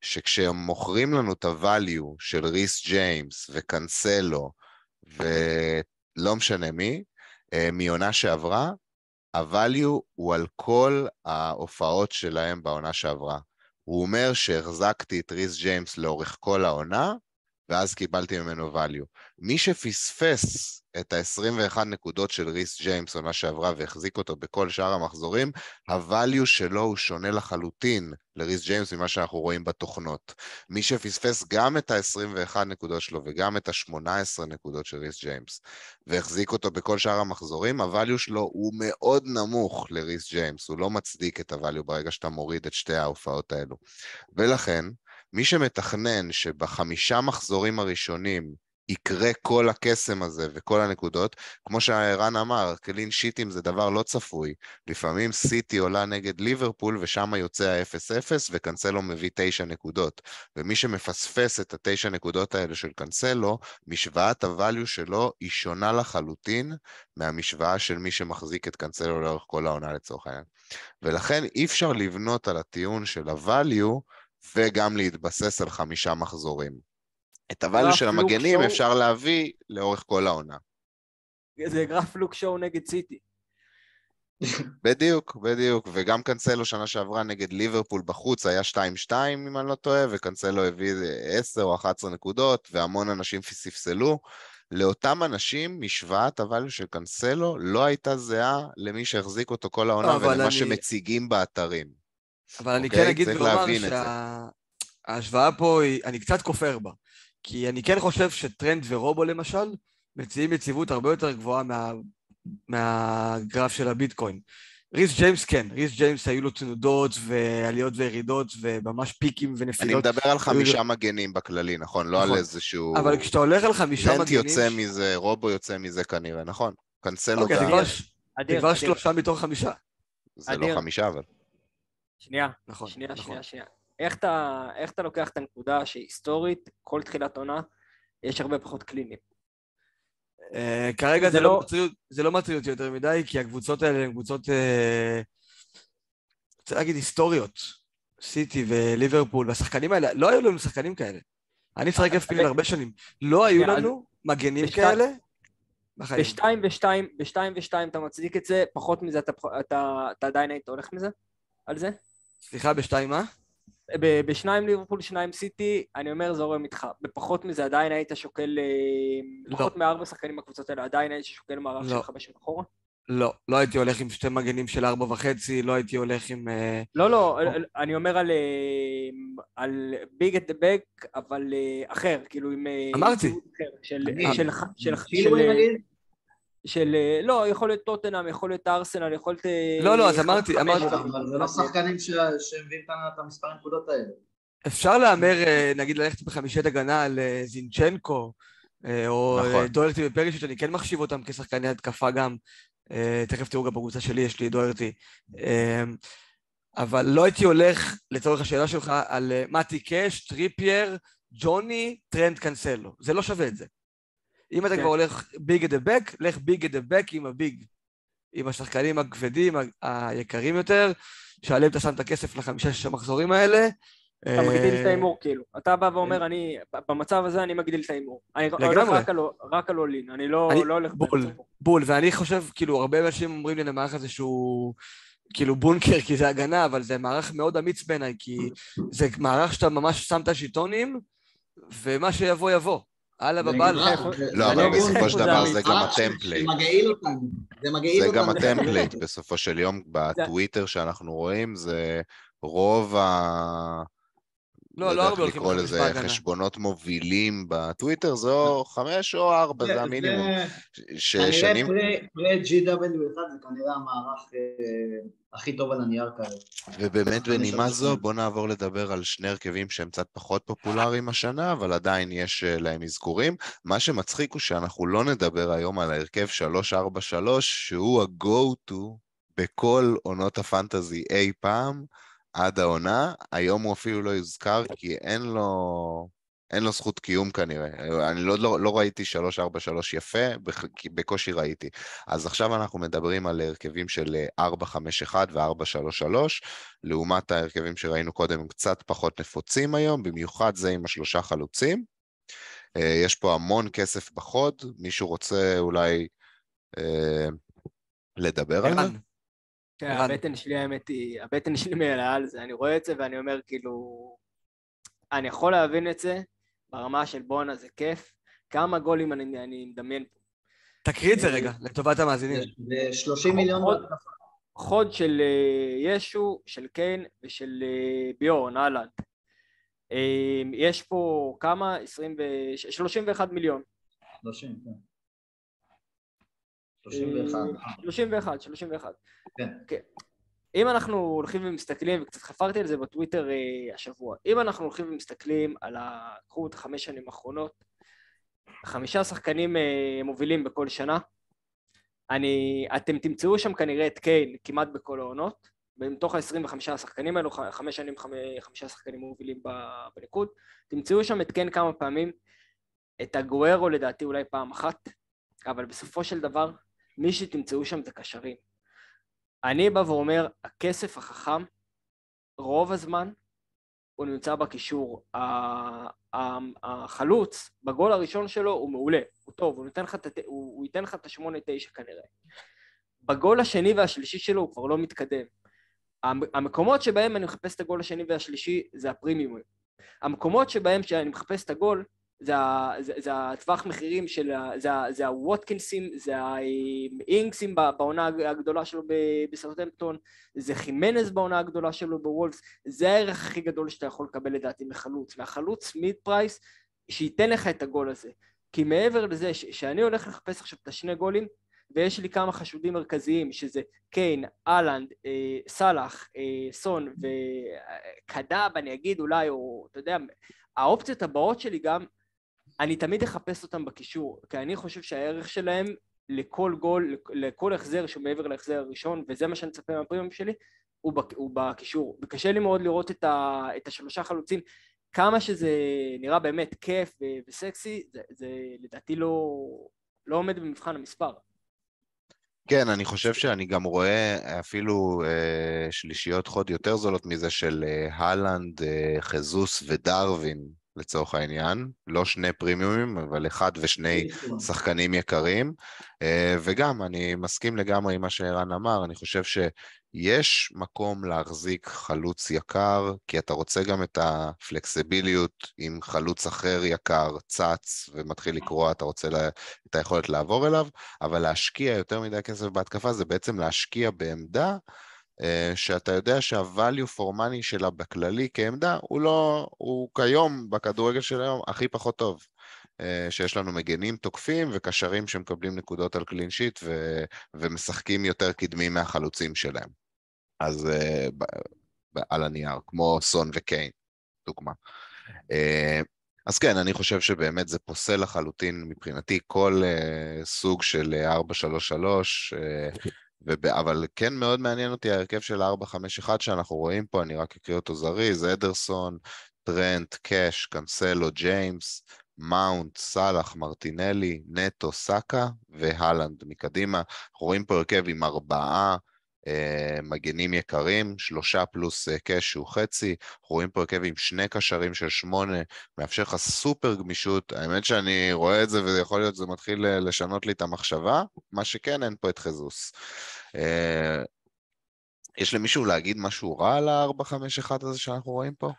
שכשהם מוכרים לנו את ה-value של ריס ג'יימס וקנסלו ולא משנה מי, מעונה שעברה, ה-value הוא על כל ההופעות שלהם בעונה שעברה. הוא אומר שהחזקתי את ריס ג'יימס לאורך כל העונה, ואז קיבלתי ממנו value. מי שפספס את ה-21 נקודות של ריס ג'יימס עונה שעברה והחזיק אותו בכל שאר המחזורים, ה-value שלו הוא שונה לחלוטין לריס ג'יימס ממה שאנחנו רואים בתוכנות. מי שפספס גם את ה-21 נקודות שלו וגם את ה-18 נקודות של ריס ג'יימס והחזיק אותו בכל שאר המחזורים, ה-value שלו הוא מאוד נמוך לריס ג'יימס, הוא לא מצדיק את ה-value ברגע שאתה מוריד את שתי ההופעות האלו. ולכן, מי שמתכנן שבחמישה מחזורים הראשונים יקרה כל הקסם הזה וכל הנקודות, כמו שערן אמר, קלין שיטים זה דבר לא צפוי. לפעמים סיטי עולה נגד ליברפול ושם יוצא ה-0-0 וקנסלו מביא תשע נקודות. ומי שמפספס את התשע נקודות האלה של קנסלו, משוואת הvalue שלו היא שונה לחלוטין מהמשוואה של מי שמחזיק את קנסלו לאורך כל העונה לצורך העניין. ולכן אי אפשר לבנות על הטיעון של ה-value וגם להתבסס על חמישה מחזורים. את הvalue של המגנים שואו... אפשר להביא לאורך כל העונה. זה גרף לוק שואו נגד סיטי. בדיוק, בדיוק, וגם קנסלו שנה שעברה נגד ליברפול בחוץ היה 2-2 אם אני לא טועה, וקנסלו הביא 10 או 11 נקודות, והמון אנשים ספסלו. לאותם אנשים, משוואת הvalue של קנסלו לא הייתה זהה למי שהחזיק אותו כל העונה ולמה אני... שמציגים באתרים. אבל אני כן אגיד ולומר שההשוואה פה, היא, אני קצת כופר בה. כי אני כן חושב שטרנט ורובו למשל, מציעים יציבות הרבה יותר גבוהה מה, מהגרף של הביטקוין. ריס ג'יימס כן, ריס ג'יימס היו לו תנודות ועליות וירידות וממש פיקים ונפילות. אני מדבר על חמישה מגנים בכללי, נכון? לא נכון. על איזשהו... אבל כשאתה הולך על חמישה מגנים... טרנט יוצא מזה, רובו יוצא מזה כנראה, נכון? קנסלו אוקיי, גם. זה כבר שלושה מתוך חמישה. זה לא חמישה אבל. שנייה, נכון, שנייה, נכון. שנייה, שנייה. איך אתה, איך אתה לוקח את הנקודה שהיסטורית, כל תחילת עונה, יש הרבה פחות קלינים? Uh, כרגע זה, זה, לא, לא מטריד, זה לא מטריד אותי יותר מדי, כי הקבוצות האלה הן קבוצות, uh, רוצה להגיד, היסטוריות. סיטי וליברפול, והשחקנים האלה, לא היו לנו שחקנים כאלה. אני משחק FPL הרבה שנים. לא היו לנו מגנים כאלה בחיים. בשתיים ושתיים, בשתיים ושתיים אתה מצדיק את זה, פחות מזה אתה עדיין היית הולך מזה? על זה? סליחה, בשתיים מה? בשניים ליברפול, שניים סיטי, אני אומר זורם איתך. בפחות מזה עדיין היית שוקל, אה, לא. פחות מארבע שחקנים בקבוצות האלה, עדיין היית שוקל מערך לא. של חמש אחורה? לא, לא הייתי הולך עם שתי מגנים של ארבע וחצי, לא הייתי הולך עם... אה, לא, לא, או... אני אומר על, אה, על ביג את דה בק, אבל אחר, כאילו עם... אמרתי. של... של... של... של... אה, לא, יכול להיות טוטנאם, יכול להיות ארסנל, יכול להיות... אה, לא, לא, אז אמרתי, אמרתי... אבל זה לא שחקנים שמביאים את המספר נקודות האלה. אפשר להמר, אה, נגיד, ללכת בחמישת הגנה על זינצ'נקו, או נכון. דוארטי ופרישיץ', אני כן מחשיב אותם כשחקני התקפה גם. תכף תראו גם בקבוצה שלי, יש לי דוארטי. אבל לא הייתי הולך, לצורך השאלה שלך, על מתי קאש, טריפייר, ג'וני, טרנט קנסלו. זה לא שווה את זה. אם אתה כן. כבר הולך big at the back, לך big at the back עם ה big. עם השחקנים הכבדים, היקרים יותר, שעליהם אתה שם את הכסף לחמישה-שישה מחזורים האלה. אתה מגדיל את ההימור, כאילו. אתה בא ואומר, אני, במצב הזה אני מגדיל את ההימור. אני הולך רק על all in, אני לא הולך... בול, בול, ואני חושב, כאילו, הרבה אנשים אומרים לי למערך הזה שהוא... כאילו בונקר, כי זה הגנה, אבל זה מערך מאוד אמיץ בעיניי, כי זה מערך שאתה ממש שם את השיטונים, ומה שיבוא יבוא. הלאה בבעל. לא, אבל בסופו של דבר זה גם הטמפלייט. זה מגעיל אותנו. זה מגעיל אותנו. זה גם הטמפלייט בסופו של יום, בטוויטר שאנחנו רואים, זה רוב ה... לא, לא יודע הרבה הולכים לקרוא לזה. חשבונות מובילים בטוויטר, זה או חמש או ארבע, זה המינימום. כנראה ששנים... פרי GW1 זה כנראה המערך אה, הכי טוב על הנייר כרגע. ובאמת בנימה זו, שתיים. בוא נעבור לדבר על שני הרכבים שהם קצת פחות פופולריים השנה, אבל עדיין יש אה, להם אזכורים. מה שמצחיק הוא שאנחנו לא נדבר היום על ההרכב 343, שהוא ה-go-to בכל עונות הפנטזי אי פעם, עד העונה. היום הוא אפילו לא יוזכר, כי אין לו... אין לו זכות קיום כנראה. אני לא, לא, לא ראיתי 343 יפה, בקושי ראיתי. אז עכשיו אנחנו מדברים על הרכבים של אה, 451 ו-433, לעומת ההרכבים שראינו קודם, הם קצת פחות נפוצים היום, במיוחד זה עם השלושה חלוצים. אה, יש פה המון כסף בחוד, מישהו רוצה אולי אה, לדבר על זה? כן. הבטן שלי האמת היא, הבטן שלי מעלה על זה, אני רואה את זה ואני אומר כאילו, אני יכול להבין את זה ברמה של בואנה זה כיף, כמה גולים אני, אני מדמיין פה. תקריא את זה רגע, לטובת המאזינים. זה 30 מיליון. חוד של אה, ישו, של קיין ושל אה, ביורן, אהלנד. אה, יש פה כמה? 20 ו... 31 מיליון. 30, כן. 31. אה, 31, 31. כן. כן. אם אנחנו הולכים ומסתכלים, וקצת חפרתי על זה בטוויטר אה, השבוע, אם אנחנו הולכים ומסתכלים על ה... קחו את החמש שנים האחרונות, חמישה שחקנים אה, מובילים בכל שנה, אני, אתם תמצאו שם כנראה את קיין כמעט בכל העונות, ומתוך ה-25 השחקנים האלו, חמש שנים, חמ- חמישה שחקנים מובילים ב- בניקוד, תמצאו שם את קיין כמה פעמים, את הגוארו לדעתי אולי פעם אחת, אבל בסופו של דבר, מי שתמצאו שם זה קשרים. אני בא ואומר, הכסף החכם, רוב הזמן, הוא נמצא בקישור. החלוץ, בגול הראשון שלו הוא מעולה, הוא טוב, הוא, לך הוא, הוא ייתן לך את השמונה תשע כנראה. בגול השני והשלישי שלו הוא כבר לא מתקדם. המ- המקומות שבהם אני מחפש את הגול השני והשלישי זה הפרימיומים. המקומות שבהם שאני מחפש את הגול זה, הטווח מחירים של, זה, הווטקינסים, זה האינקסים בעונה הגדולה שלו ב- בסרטמפטון, זה חימנז בעונה הגדולה שלו בוולפס, זה הערך הכי גדול שאתה יכול לקבל לדעתי מחלוץ, מהחלוץ מיד פרייס שייתן לך את הגול הזה. כי מעבר לזה ש- שאני הולך לחפש עכשיו את השני גולים, ויש לי כמה חשודים מרכזיים, שזה קיין, אהלנד, אה, סאלח, אה, סון וקדאב, אני אגיד אולי, או אתה יודע, האופציות הבאות שלי גם, אני תמיד אחפש אותם בקישור, כי אני חושב שהערך שלהם לכל גול, לכ- לכל החזר שהוא מעבר להחזר הראשון, וזה מה שאני מצפה מהפרימיום שלי, הוא, בק, הוא בקישור. וקשה לי מאוד לראות את, ה, את השלושה חלוצים, כמה שזה נראה באמת כיף ו- וסקסי, זה, זה לדעתי לא, לא עומד במבחן המספר. כן, אני חושב שאני גם רואה אפילו אה, שלישיות חוד יותר זולות מזה של אה, הלנד, אה, חזוס ודרווין, לצורך העניין. לא שני פרימיומים, אבל אחד ושני שחקנים יקרים. אה, וגם, אני מסכים לגמרי עם מה שערן אמר, אני חושב שיש מקום להחזיק חלוץ יקר, כי אתה רוצה גם את הפלקסיביליות עם חלוץ אחר יקר, צץ ומתחיל לקרוע, אתה רוצה לה, את היכולת לעבור אליו, אבל להשקיע יותר מדי כסף בהתקפה זה בעצם להשקיע בעמדה שאתה יודע שה-value for money שלה בכללי כעמדה הוא לא, הוא כיום בכדורגל של היום הכי פחות טוב. אה, שיש לנו מגנים תוקפים וקשרים שמקבלים נקודות על קלין שיט ו- ומשחקים יותר קדמי מהחלוצים שלהם. אז אה, על הנייר, כמו סון וקיין, דוגמה. אה, אז כן, אני חושב שבאמת זה פוסל לחלוטין מבחינתי כל סוג של אה, 433, uh, וב... אבל כן מאוד מעניין אותי ההרכב של 451 שאנחנו רואים פה, אני רק אקריא אותו זריז, אדרסון, טרנט, קאש, קאנסלו, ג'יימס, מאונט, סאלח, מרטינלי, נטו, סאקה והלנד מקדימה. אנחנו רואים פה הרכב עם ארבעה מגנים יקרים, שלושה פלוס אה, קאש שהוא חצי, אנחנו רואים פה הרכב עם שני קשרים של שמונה, מאפשר לך סופר גמישות. האמת שאני רואה את זה ויכול להיות שזה מתחיל אה, לשנות לי את המחשבה, מה שכן, אין פה את ז'זוס. אה, יש למישהו להגיד משהו רע על ה-451 הזה שאנחנו רואים פה?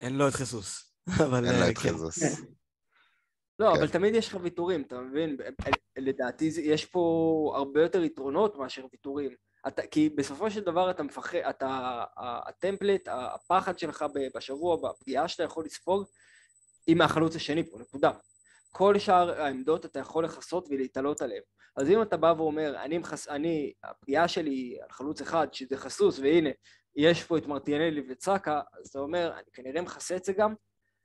אין לו את חיסוס. אבל אין לו אה, את כן. לא, כן. אבל תמיד יש לך ויתורים, אתה מבין? לדעתי יש פה הרבה יותר יתרונות מאשר ויתורים. אתה, כי בסופו של דבר אתה מפחד, אתה, הטמפלט, הפחד שלך בשבוע, בפגיעה שאתה יכול לספוג, היא מהחלוץ השני פה, נקודה. כל שאר העמדות אתה יכול לכסות ולהתעלות עליהן. אז אם אתה בא ואומר, אני, מחס... אני הפגיעה שלי על חלוץ אחד, שזה חסוס, והנה, יש פה את מרטינלי וצקה, אז אתה אומר, אני כנראה מכסה את זה גם,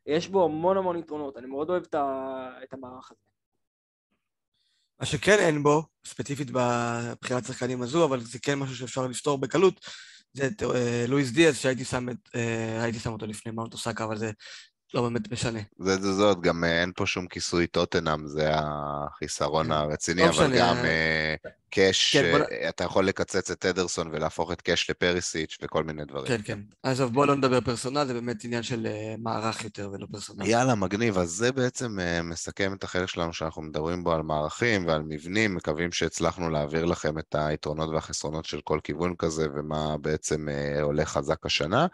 יש בו המון המון יתרונות, אני מאוד אוהב את המערך הזה. מה שכן אין בו, ספציפית בבחירת שחקנים הזו, אבל זה כן משהו שאפשר לפתור בקלות, זה את אה, לואיס דיאז, שהייתי שם, את, אה, הייתי שם אותו לפני מאונט אוסקה, אבל זה לא באמת משנה. זה זה זאת, גם אה, אין פה שום כיסוי טוטנאם, זה החיסרון כן. הרציני, לא אבל גם אה, קאש, כן, בוא... אה, אתה יכול לקצץ את אדרסון ולהפוך את קאש לפריסיץ' וכל מיני דברים. כן, כן. עזוב, בוא לא נדבר פרסונל, זה באמת עניין של מערך יותר ולא פרסונל. יאללה, מגניב. אז זה בעצם מסכם את החלק שלנו שאנחנו מדברים בו על מערכים ועל מבנים, מקווים שהצלחנו להעביר לכם את היתרונות והחסרונות של כל כיוון כזה ומה בעצם עולה חזק השנה.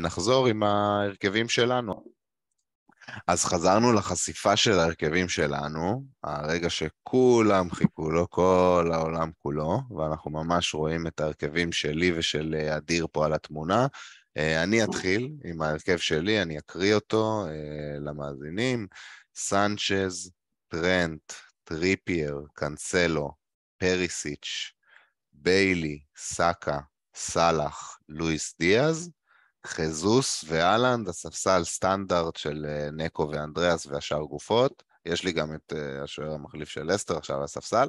נחזור עם ההרכבים שלנו. אז חזרנו לחשיפה של ההרכבים שלנו, הרגע שכולם חיכו לו, כל העולם כולו, ואנחנו ממש רואים את ההרכבים שלי ושל אה, אדיר פה על התמונה. אה, אני אתחיל עם ההרכב שלי, אני אקריא אותו אה, למאזינים. סנצ'ז, טרנט, טריפייר, קאנסלו, פריסיץ', ביילי, סאקה, סאלח, לואיס דיאז, חזוס ואלנד, הספסל סטנדרט של אה, נקו ואנדריאס והשאר גופות. יש לי גם את אה, השוער המחליף של לסטר עכשיו על הספסל.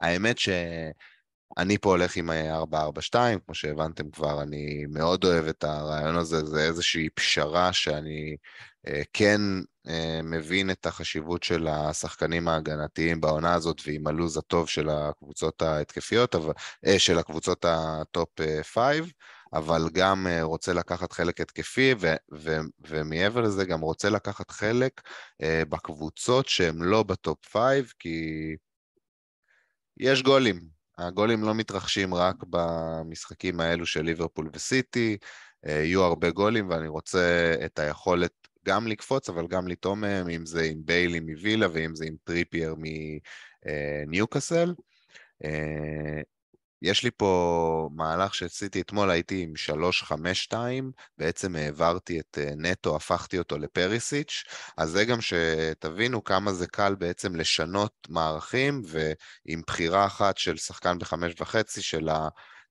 האמת שאני פה הולך עם 4-4-2, כמו שהבנתם כבר, אני מאוד אוהב את הרעיון הזה, זה איזושהי פשרה שאני אה, כן מבין את החשיבות של השחקנים ההגנתיים בעונה הזאת ועם הלו"ז הטוב של הקבוצות ההתקפיות, של הקבוצות ה top 5. אבל גם אה, רוצה לקחת חלק התקפי, ו- ו- ומעבר לזה גם רוצה לקחת חלק אה, בקבוצות שהן לא ב top five, כי יש גולים. הגולים לא מתרחשים רק במשחקים האלו של ליברפול וסיטי, אה, יהיו הרבה גולים ואני רוצה את היכולת גם לקפוץ, אבל גם לטעום מהם, אם זה עם ביילי מווילה ואם זה עם טריפייר מניוקאסל. אה, יש לי פה מהלך שעשיתי אתמול, הייתי עם 3-5-2, בעצם העברתי את אה, נטו, הפכתי אותו לפריסיץ', אז זה גם שתבינו כמה זה קל בעצם לשנות מערכים, ועם בחירה אחת של שחקן בחמש וחצי, של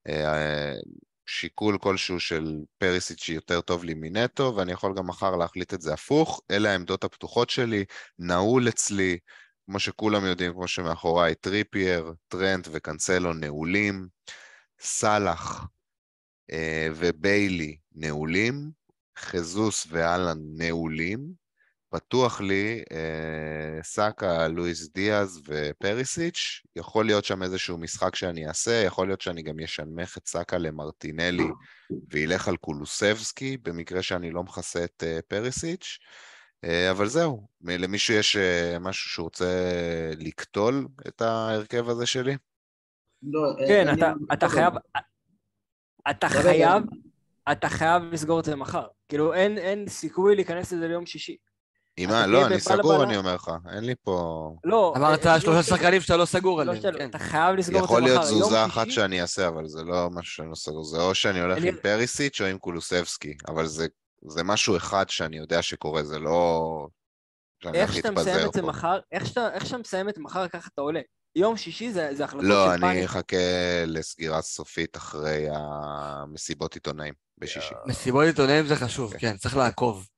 השיקול אה, כלשהו של פריסיץ' שיותר טוב לי מנטו, ואני יכול גם מחר להחליט את זה הפוך, אלה העמדות הפתוחות שלי, נעול אצלי, כמו שכולם יודעים, כמו שמאחוריי טריפייר, טרנט וקנסלו נעולים, סאלח אה, וביילי נעולים, חזוס ואלן נעולים, פתוח לי אה, סאקה, לואיס דיאז ופריסיץ', יכול להיות שם איזשהו משחק שאני אעשה, יכול להיות שאני גם אשנמך את סאקה למרטינלי וילך על קולוסבסקי, במקרה שאני לא מכסה את אה, פריסיץ'. אה, אבל זהו, למישהו יש אה, משהו שהוא רוצה לקטול את ההרכב הזה שלי? לא, אה, כן, אתה, אתה חייב, אתה חייב, אתה חייב לסגור את זה מחר. כאילו, אין, אין סיכוי להיכנס לזה ליום שישי. מה? לא, אני סגור, אני אומר לך. אין לי פה... לא... אמרת שלושה שחקנים שאתה לא סגור לא עליהם. כן. אתה חייב לסגור את זה מחר. יכול להיות תזוזה אחת שאני אעשה, אבל זה לא משהו שאני לא סגור. זה או שאני הולך עם פריסיץ' או עם קולוסבסקי, אבל זה זה משהו אחד שאני יודע שקורה, זה לא... איך שאתה מסיים את זה מחר, איך שאתה, איך שאתה מסיים את מחר, ככה אתה עולה. יום שישי זה, זה החלטות לא, של פאניקה. לא, אני אחכה לסגירה סופית אחרי המסיבות עיתונאים בשישי. מסיבות עיתונאים זה חשוב, כן, כן צריך לעקוב.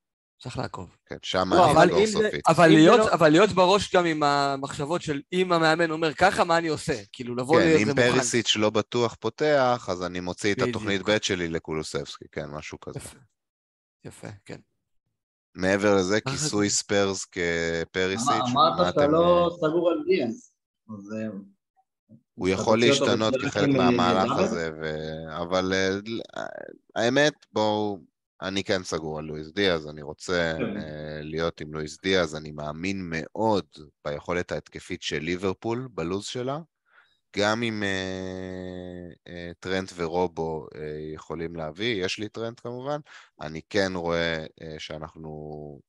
צריך לעקוב. כן, שם לא, אני אסגור סופית. אבל להיות, לא... אבל להיות בראש גם עם המחשבות של אם המאמן אומר ככה, מה אני עושה? כאילו, לבוא כן, אם פריסיץ' לא בטוח פותח, אז אני מוציא את התוכנית ב' שלי לקולוסבסקי, כן, משהו כזה. יפה, כן. מעבר לזה, כיסוי ספיירס כפריסיץ'. אמרת שאתה לא אה, סגור על דיאנס. הוא יכול להשתנות כחלק מהמהלך הזה, ו... אבל אה, האמת, בואו, אני כן סגור על לואיס דיאז, אני רוצה כן. להיות עם לואיס דיאז, אני מאמין מאוד ביכולת ההתקפית של ליברפול בלוז שלה. גם אם uh, uh, טרנט ורובו uh, יכולים להביא, יש לי טרנט כמובן, אני כן רואה uh, שאנחנו,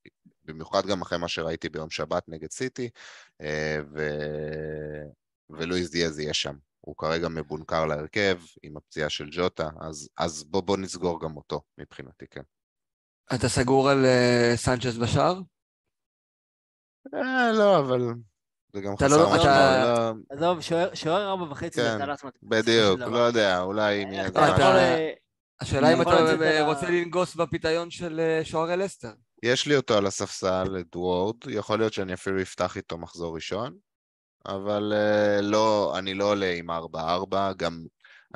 במיוחד גם אחרי מה שראיתי ביום שבת נגד סיטי, uh, ו... ולואיס דיאז יהיה שם. הוא כרגע מבונקר להרכב עם הפציעה של ג'וטה, אז, אז בוא, בוא נסגור גם אותו מבחינתי, כן. אתה סגור על אה, סנצ'ס בשער? אה, לא, אבל זה גם אתה חסר לא- משמעות. לא, עזוב, שוער- ארבע וחצי כן, מת- בדיוק, לא. יודע, אולי אם יהיה יכול, משהו. אה, השאלה אם אתה אה, רוצה לנגוס בפיתיון של אה, שוערי לסטר. יש לי אותו על הספסל, את וורד, יכול להיות שאני אפילו אפתח איתו מחזור ראשון, אבל לא, אני לא עולה עם 4-4, גם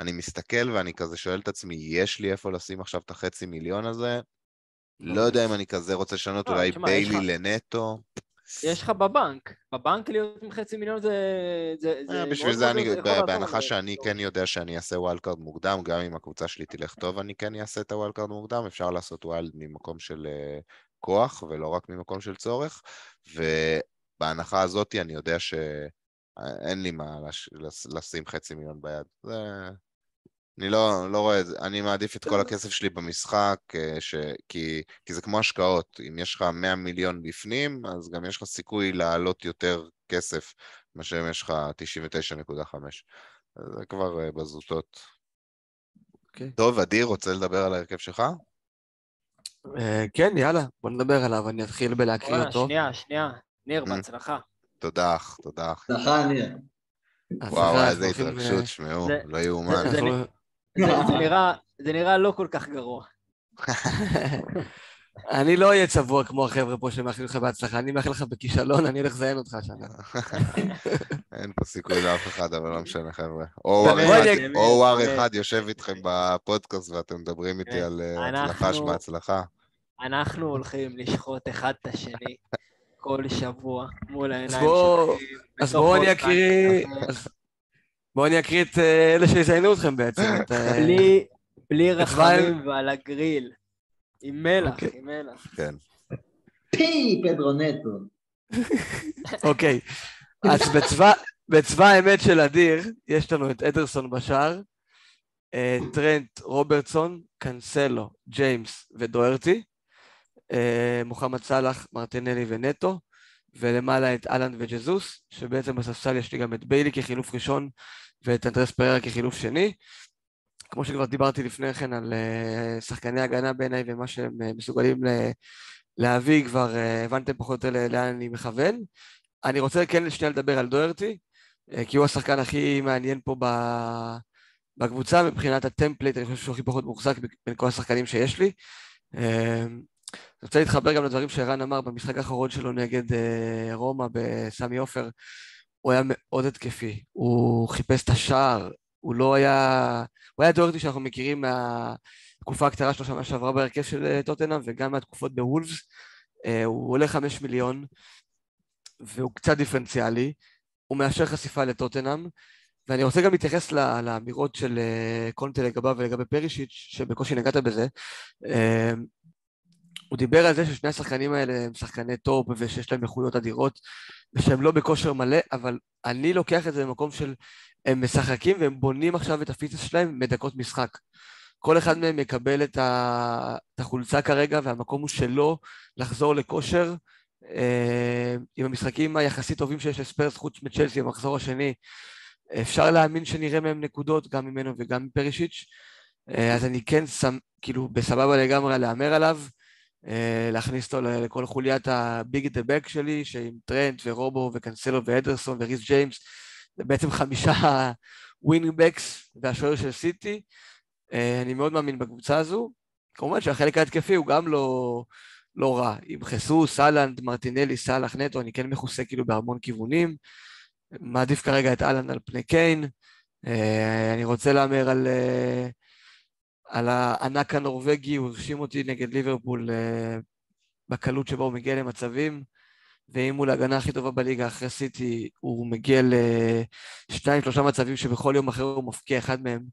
אני מסתכל ואני כזה שואל את עצמי, יש לי איפה לשים עכשיו את החצי מיליון הזה? לא יודע אם אני כזה רוצה לשנות, לא, אולי ביילי לנטו. יש לך בבנק, בבנק להיות עם חצי מיליון זה... זה- זה אה, בשביל זה מאוד- אני, לעזור, בהנחה אבל- שאני. כן יודע שאני אעשה wildcard מוקדם, גם אם הקבוצה שלי תלך טוב, אני כן אעשה את ה wildcard מוקדם, אפשר לעשות wild ממקום של אה, כוח ולא רק ממקום של צורך, ובהנחה הזאת אני יודע שאין לי מה. לש... לשים חצי מיליון ביד. זה... אני לא, לא רואה את זה, אני מעדיף את כל הכסף שלי במשחק, אה, ש... כי, כי זה כמו השקעות, אם יש לך 100 מיליון בפנים, אז גם יש לך סיכוי לעלות יותר כסף מאשר אם יש לך 99.5. אז זה כבר אה, בזוטות. אוקיי. טוב, אדיר, רוצה לדבר על ההרכב שלך? אה, כן, יאללה, בוא נדבר עליו, אני אתחיל בלהקריא אותו. שנייה, שנייה. ניר, Mm. בהצלחה. תודה, אח, תודה. אח. הצלחה, ניר. וואו, איזה התרגשות, שמעו, לא יאומן. זה- אנחנו- זה- נראה- זה נראה לא כל כך גרוע. אני לא אהיה צבוע כמו החבר'ה פה שמאחלים לך בהצלחה, אני מאחל לך בכישלון, אני הולך לזיין אותך השנה. אין פה סיכוי לאף אחד, אבל לא משנה, חבר'ה. או וואר אחד- יושב איתכם בפודקאסט ואתם מדברים איתי כן. על אה, אנחנו- הצלחה שבהצלחה. אנחנו הולכים לשחוט אחד את השני כל שבוע מול העיניים שלכם. אז בואו אני אקריא... בואו אני אקריא את אה, אלה שיזיינו אתכם בעצם. את, אה, בלי, רחמים ועל הגריל. עם מלח, אוקיי. עם מלח. כן. פי, פדרו נטו. אוקיי, אז בצבא, האמת של אדיר, יש לנו את אדרסון בשער, אה, טרנט, רוברטסון, קאנסלו, ג'יימס ודוארטי, אה, מוחמד סאלח, מרטינלי ונטו, ולמעלה את אהלנד וג'זוס, שבעצם בספסל יש לי גם את ביילי כחילוף ראשון ואת אנדרס פררה כחילוף שני. כמו שכבר דיברתי לפני כן על אה, שחקני הגנה בעיניי ומה שהם אה, מסוגלים להביא, כבר אה, הבנתם פחות או יותר לאן אני מכוון. אני רוצה כן שנייה לדבר על דוארטי, אה, כי הוא השחקן הכי מעניין פה בקבוצה, מבחינת ה template, אני חושב שהוא הכי פחות מוחזק בין כל השחקנים שיש לי. אה, אני רוצה להתחבר גם לדברים שערן אמר במשחק האחרון שלו נגד אה, רומא בסמי עופר. הוא היה מאוד התקפי, הוא חיפש את השער, הוא לא היה... הוא היה דוארטי שאנחנו מכירים מהתקופה הקצרה שלו שנה שעברה בהרכב של אה, טוטנאם וגם מהתקופות בוולפס. אה, הוא עולה חמש מיליון והוא קצת דיפרנציאלי, הוא מאפשר חשיפה לטוטנאם ואני רוצה גם להתייחס ל- לאמירות של אה, קונטה לגביו ולגבי פרישיץ', שבקושי נגעת בזה. הוא דיבר על זה ששני השחקנים האלה הם שחקני טופ ושיש להם איכויות אדירות ושהם לא בכושר מלא, אבל אני לוקח את זה במקום של הם משחקים והם בונים עכשיו את ה fitness שלהם מדקות משחק. כל אחד מהם יקבל את, ה... את החולצה כרגע והמקום הוא שלו לחזור לכושר. אה, עם המשחקים היחסית טובים שיש לספרס חוץ מצ'לסי במחזור השני, אפשר להאמין שנראה מהם נקודות גם ממנו וגם מפרישיץ'. אה, אז אני כן שם, כאילו בסבבה לגמרי להמר עליו. אה, להכניס אותו לכל חוליית ה big at the back שלי, שעם טרנט ורובו וקנסלו ואדרסון וריס ג'יימס, זה בעצם חמישה wingbacks והשוער של סיטי. אה, אני מאוד מאמין בקבוצה הזו. כמובן שהחלק ההתקפי הוא גם לא, לא רע. עם חיסוס, אהלנד, מרטינלי, סאלח, נטו, אני כן מכוסה כאילו בהמון כיוונים. מעדיף כרגע את אהלנד על פני קיין. אה, אני רוצה להמר על... על הענק הנורבגי, הוא הרשים אותי נגד ליברפול אה, בקלות שבה הוא מגיע למצבים, ואם מול ההגנה הכי טובה בליגה אחרי סיטי, הוא מגיע לשניים, שלושה מצבים שבכל יום אחר הוא מפקיע אחד מהם,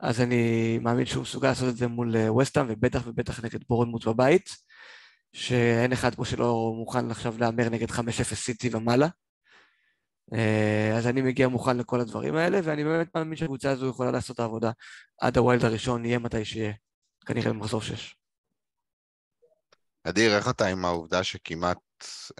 אז אני מאמין שהוא מסוגל לעשות את זה מול אה, וסטהאם, ובטח ובטח נגד בורנמוט בבית, שאין אחד פה שלא מוכן עכשיו להמר נגד 5-0 סיטי ומעלה. אה, אז אני מגיע מוכן לכל הדברים האלה, ואני באמת מאמין שהקבוצה הזו יכולה לעשות את העבודה עד הווילד הראשון, יהיה מתי שיהיה, כנראה במחזור 6. אדיר, איך אתה עם העובדה שכמעט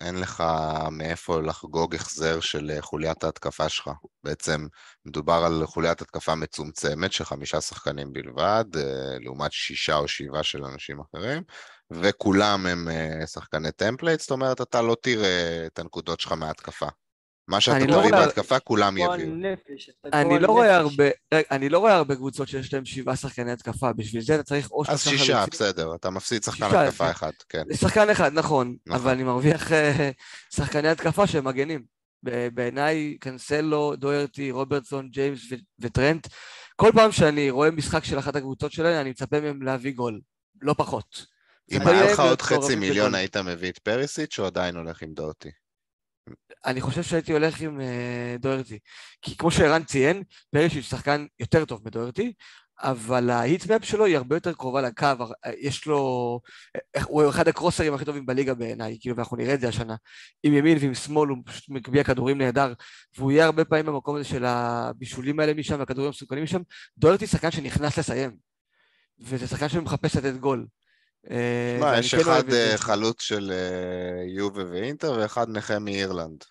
אין לך מאיפה לחגוג החזר של אה, חוליית ההתקפה שלך. בעצם מדובר על חוליית התקפה מצומצמת של חמישה שחקנים בלבד, אה, לעומת שישה או שבעה של אנשים אחרים, וכולם הם שחקני template, זאת אומרת, אתה לא תראה את הנקודות שלך מההתקפה. מה שאתה אני לא תביא רואה- בהתקפה, כולם יביאו. אני לא רואה. הרבה, רגע, אני לא רואה הרבה קבוצות שיש להם שבעה שחקני התקפה, בשביל זה אתה צריך או אז שישה, חלוצים. בסדר, אתה מפסיד שחקן שישה, התקפה יפה. אחד, כן. שחקן אחד, נכון, נכון. אבל אני מרוויח אה, שחקני התקפה שהם מגנים. ב- בעיניי, קנסלו, דוירטי, רוברטסון, ג'יימס ו- וטרנט, כל פעם שאני רואה משחק של אחת הקבוצות שלהם, אני מצפה מהם להביא גול, לא פחות. אם היה לך עוד חצי מיליון. היית מביא את פריסיץ' או עדיין הולך עם דוטי? אני חושב שהייתי הולך עם אה, דוירטי. כי כמו שערן ציין, פרישיץ' שחקן יותר טוב מדוירטי, אבל ההיטמפ שלו היא הרבה יותר קרובה לקו, אה, יש לו... אה, הוא אחד הקרוסרים הכי טובים בליגה בעיניי, כאילו, ואנחנו נראה את זה השנה. עם ימין ועם שמאל הוא פשוט מגביה כדורים נהדר, והוא יהיה הרבה פעמים במקום הזה של הבישולים האלה משם, והכדורים המסוכנים משם. דוירטי שחקן שנכנס לסיים, וזה שחקן שמחפש לתת גול. אה, ואני יש כן אחד. אה, חלוץ של אה, יובה ואינטר ואחד נכה מאירלנד.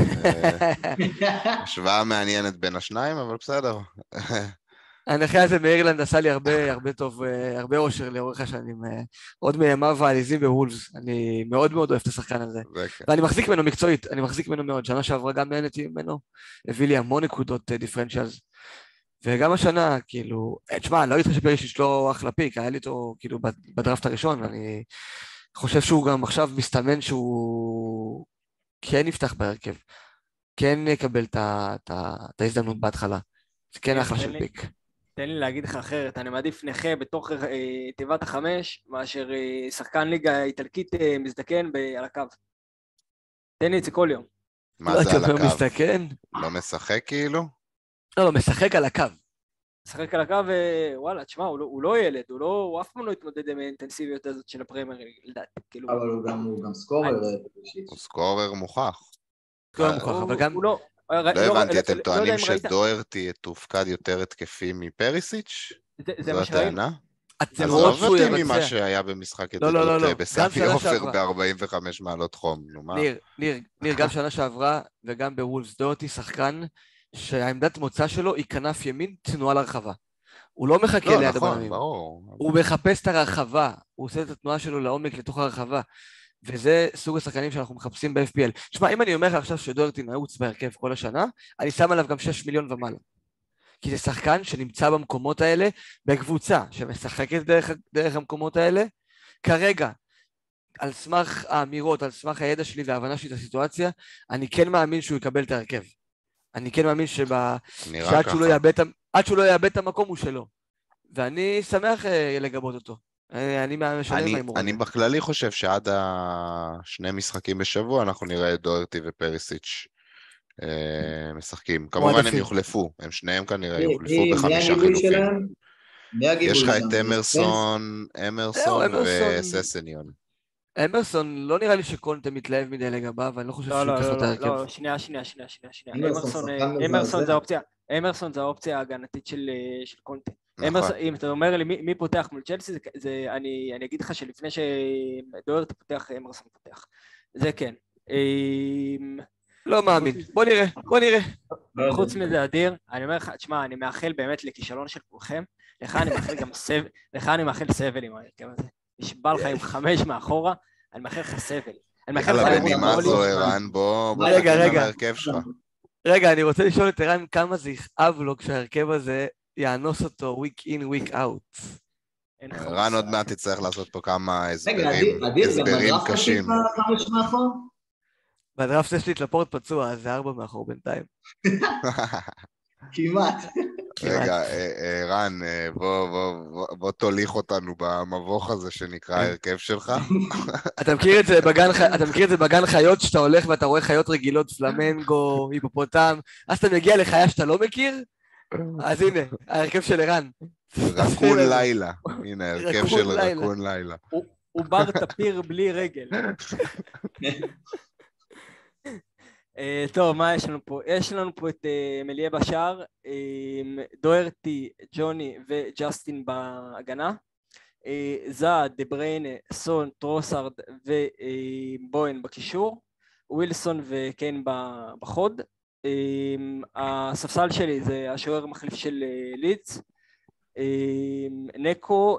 אה, השוואה מעניינת בין השניים, אבל בסדר. הנכה הזה מאירלנד עשה לי הרבה הרבה טוב, הרבה אושר לאורך השנים. עוד מימיו העליזים בוולפס. אני מאוד מאוד אוהב את השחקן הזה. זה כן. ואני מחזיק ממנו מקצועית, אני מחזיק ממנו מאוד. שנה שעברה גם נהניתי ממנו, הביא לי המון נקודות דיפרנציאלס. וגם השנה, כאילו, אה, תשמע, אני לא אגיד לך שפרישיץ' לא אחלה פיק, היה לי אותו כאילו בד- בדראפט הראשון, ואני חושב שהוא גם עכשיו מסתמן שהוא כן יפתח בהרכב. כן יקבל את ההזדמנות בהתחלה. זה כן כן, אחלה של לי- פיק. תן לי להגיד לך אחרת, אני מעדיף נכה בתוך אה, תיבת החמש, מאשר אה, שחקן ליגה איטלקית אה, מזדקן ב- על הקו. תן לי את זה כל יום. מה לא, זה על הקו? מסתכן? לא משחק כאילו? לא, לא, משחק על הקו. משחק על הקו, ווואלה, תשמע, הוא לא- הוא לא ילד, הוא לא, הוא אף פעם לא התמודד עם האינטנסיביות הזאת של הפרמייר, לדעתי, כאילו. אבל הוא גם- הוא גם סקורר. אה. הוא סקורר מוכח. לא אה, מוכח, אבל גם... לא... לא הבנתי, אתם לא טוענים שדוירטי תופקד יותר התקפי מפריסיץ'? זו. הטענה? עזוב שהוא אותי ממה. שהיה במשחק לא, לא, לא, ידידות לא. אה, בסמי עופר שעברה. ב-45 מעלות חום, נו מה? ניר, ניר, ניר, גם שנה שעברה וגם בוולפס דורטי שחקן שהעמדת מוצא שלו היא כנף ימין תנועה לרחבה. הוא לא מחכה לא, ליד נכון, הבלמים. ברור. הוא מחפש את הרחבה, הוא עושה את התנועה שלו לעומק לתוך הרחבה. וזה סוג השחקנים שאנחנו מחפשים ב-FPL. שמע, אם אני אומר לך עכשיו שדורטי נעוץ בהרכב כל השנה, אני שם עליו גם 6 מיליון ומעלה. כי זה שחקן שנמצא במקומות האלה בקבוצה שמשחקת דרך, דרך המקומות האלה. כרגע, על סמך האמירות, על סמך הידע שלי וההבנה שלי את הסיטואציה, אני כן מאמין שהוא יקבל את ההרכב. אני כן מאמין שב... שעד. שהוא לא יאבד את עד שהוא לא יאבד את המקום הוא שלו. ואני שמח אה, לגבות אותו. אה, אני משלם אני, בהימור אני. בכללי חושב שעד השני משחקים בשבוע אנחנו נראה את דוירטי ופריסיץ' אה, משחקים. כמובן הם. יוחלפו, הם שניהם כנראה יוחלפו מי- מי בחמישה חילופים. יש לך? את אמרסון, אמרסון. וססניון. אמרסון, לא נראה לי שקונטה מתלהב מדי לגביו, ואני לא חושב לא, שהוא לא, ייקח לו את לא, ההרכב. לא, שנייה, שנייה, שנייה, שנייה, שנייה. אמרסון אמרסון, שחקן אה, אמרסון. זה האופציה, אמרסון זה האופציה ההגנתית של אה, של קונטה. נכון. אמרסון, אם אתה אומר לי מי, מי פותח מול צ'לסי, זה, זה, אני, אני אגיד לך שלפני שדוארט פותח, אמרסון פותח. זה כן. אה, לא מאמין. בוא נראה, בוא נראה. לא. חוץ מזה, אדיר, אני אומר לך, תשמע, אני מאחל באמת לכישלון של כולכם. לך אני מאחל גם סבל, לך אני מאחל סבל עם ההרכב הזה. נשבע לך עם חמש מאחורה, אני מאחל לך סבל. אני מאחל לך יאללה, בנימה. זו, ערן, בוא בוא רגע, שלך. רגע, אני רוצה לשאול את ערן כמה זה יכאב לו כשההרכב הזה יאנוס אותו week in, week out. אין לך ערן עוד. מעט תצטרך לעשות פה כמה רגע, הסברים, הסברים קשים. בדראפט יש לי את לפורט פצוע, אז זה ארבע מאחור בינתיים. כמעט. רגע, אה, אה, רן, אה, בוא, בוא, בוא, בוא תוליך אותנו במבוך הזה שנקרא ההרכב שלך. אתה מכיר את זה בגן, אתה מכיר את זה בגן חיות, שאתה הולך ואתה רואה חיות רגילות, פלמנגו, היפופוטם, אז אתה מגיע לחיה שאתה לא מכיר? אז הנה, ההרכב של ערן. רקון לילה. הנה, ההרכב של. רקון לילה. הוא בר טפיר בלי רגל. אה, טוב, מה יש לנו פה? יש לנו פה את אה, מליה בשער, אה, דוארטי, ג'וני וג'סטין בהגנה. זאה, דה בריינה, סון, טרוסארד ובואן בקישור, ווילסון וקיין בחוד. הספסל שלי זה השוער המחליף של אה, לידס, נקו,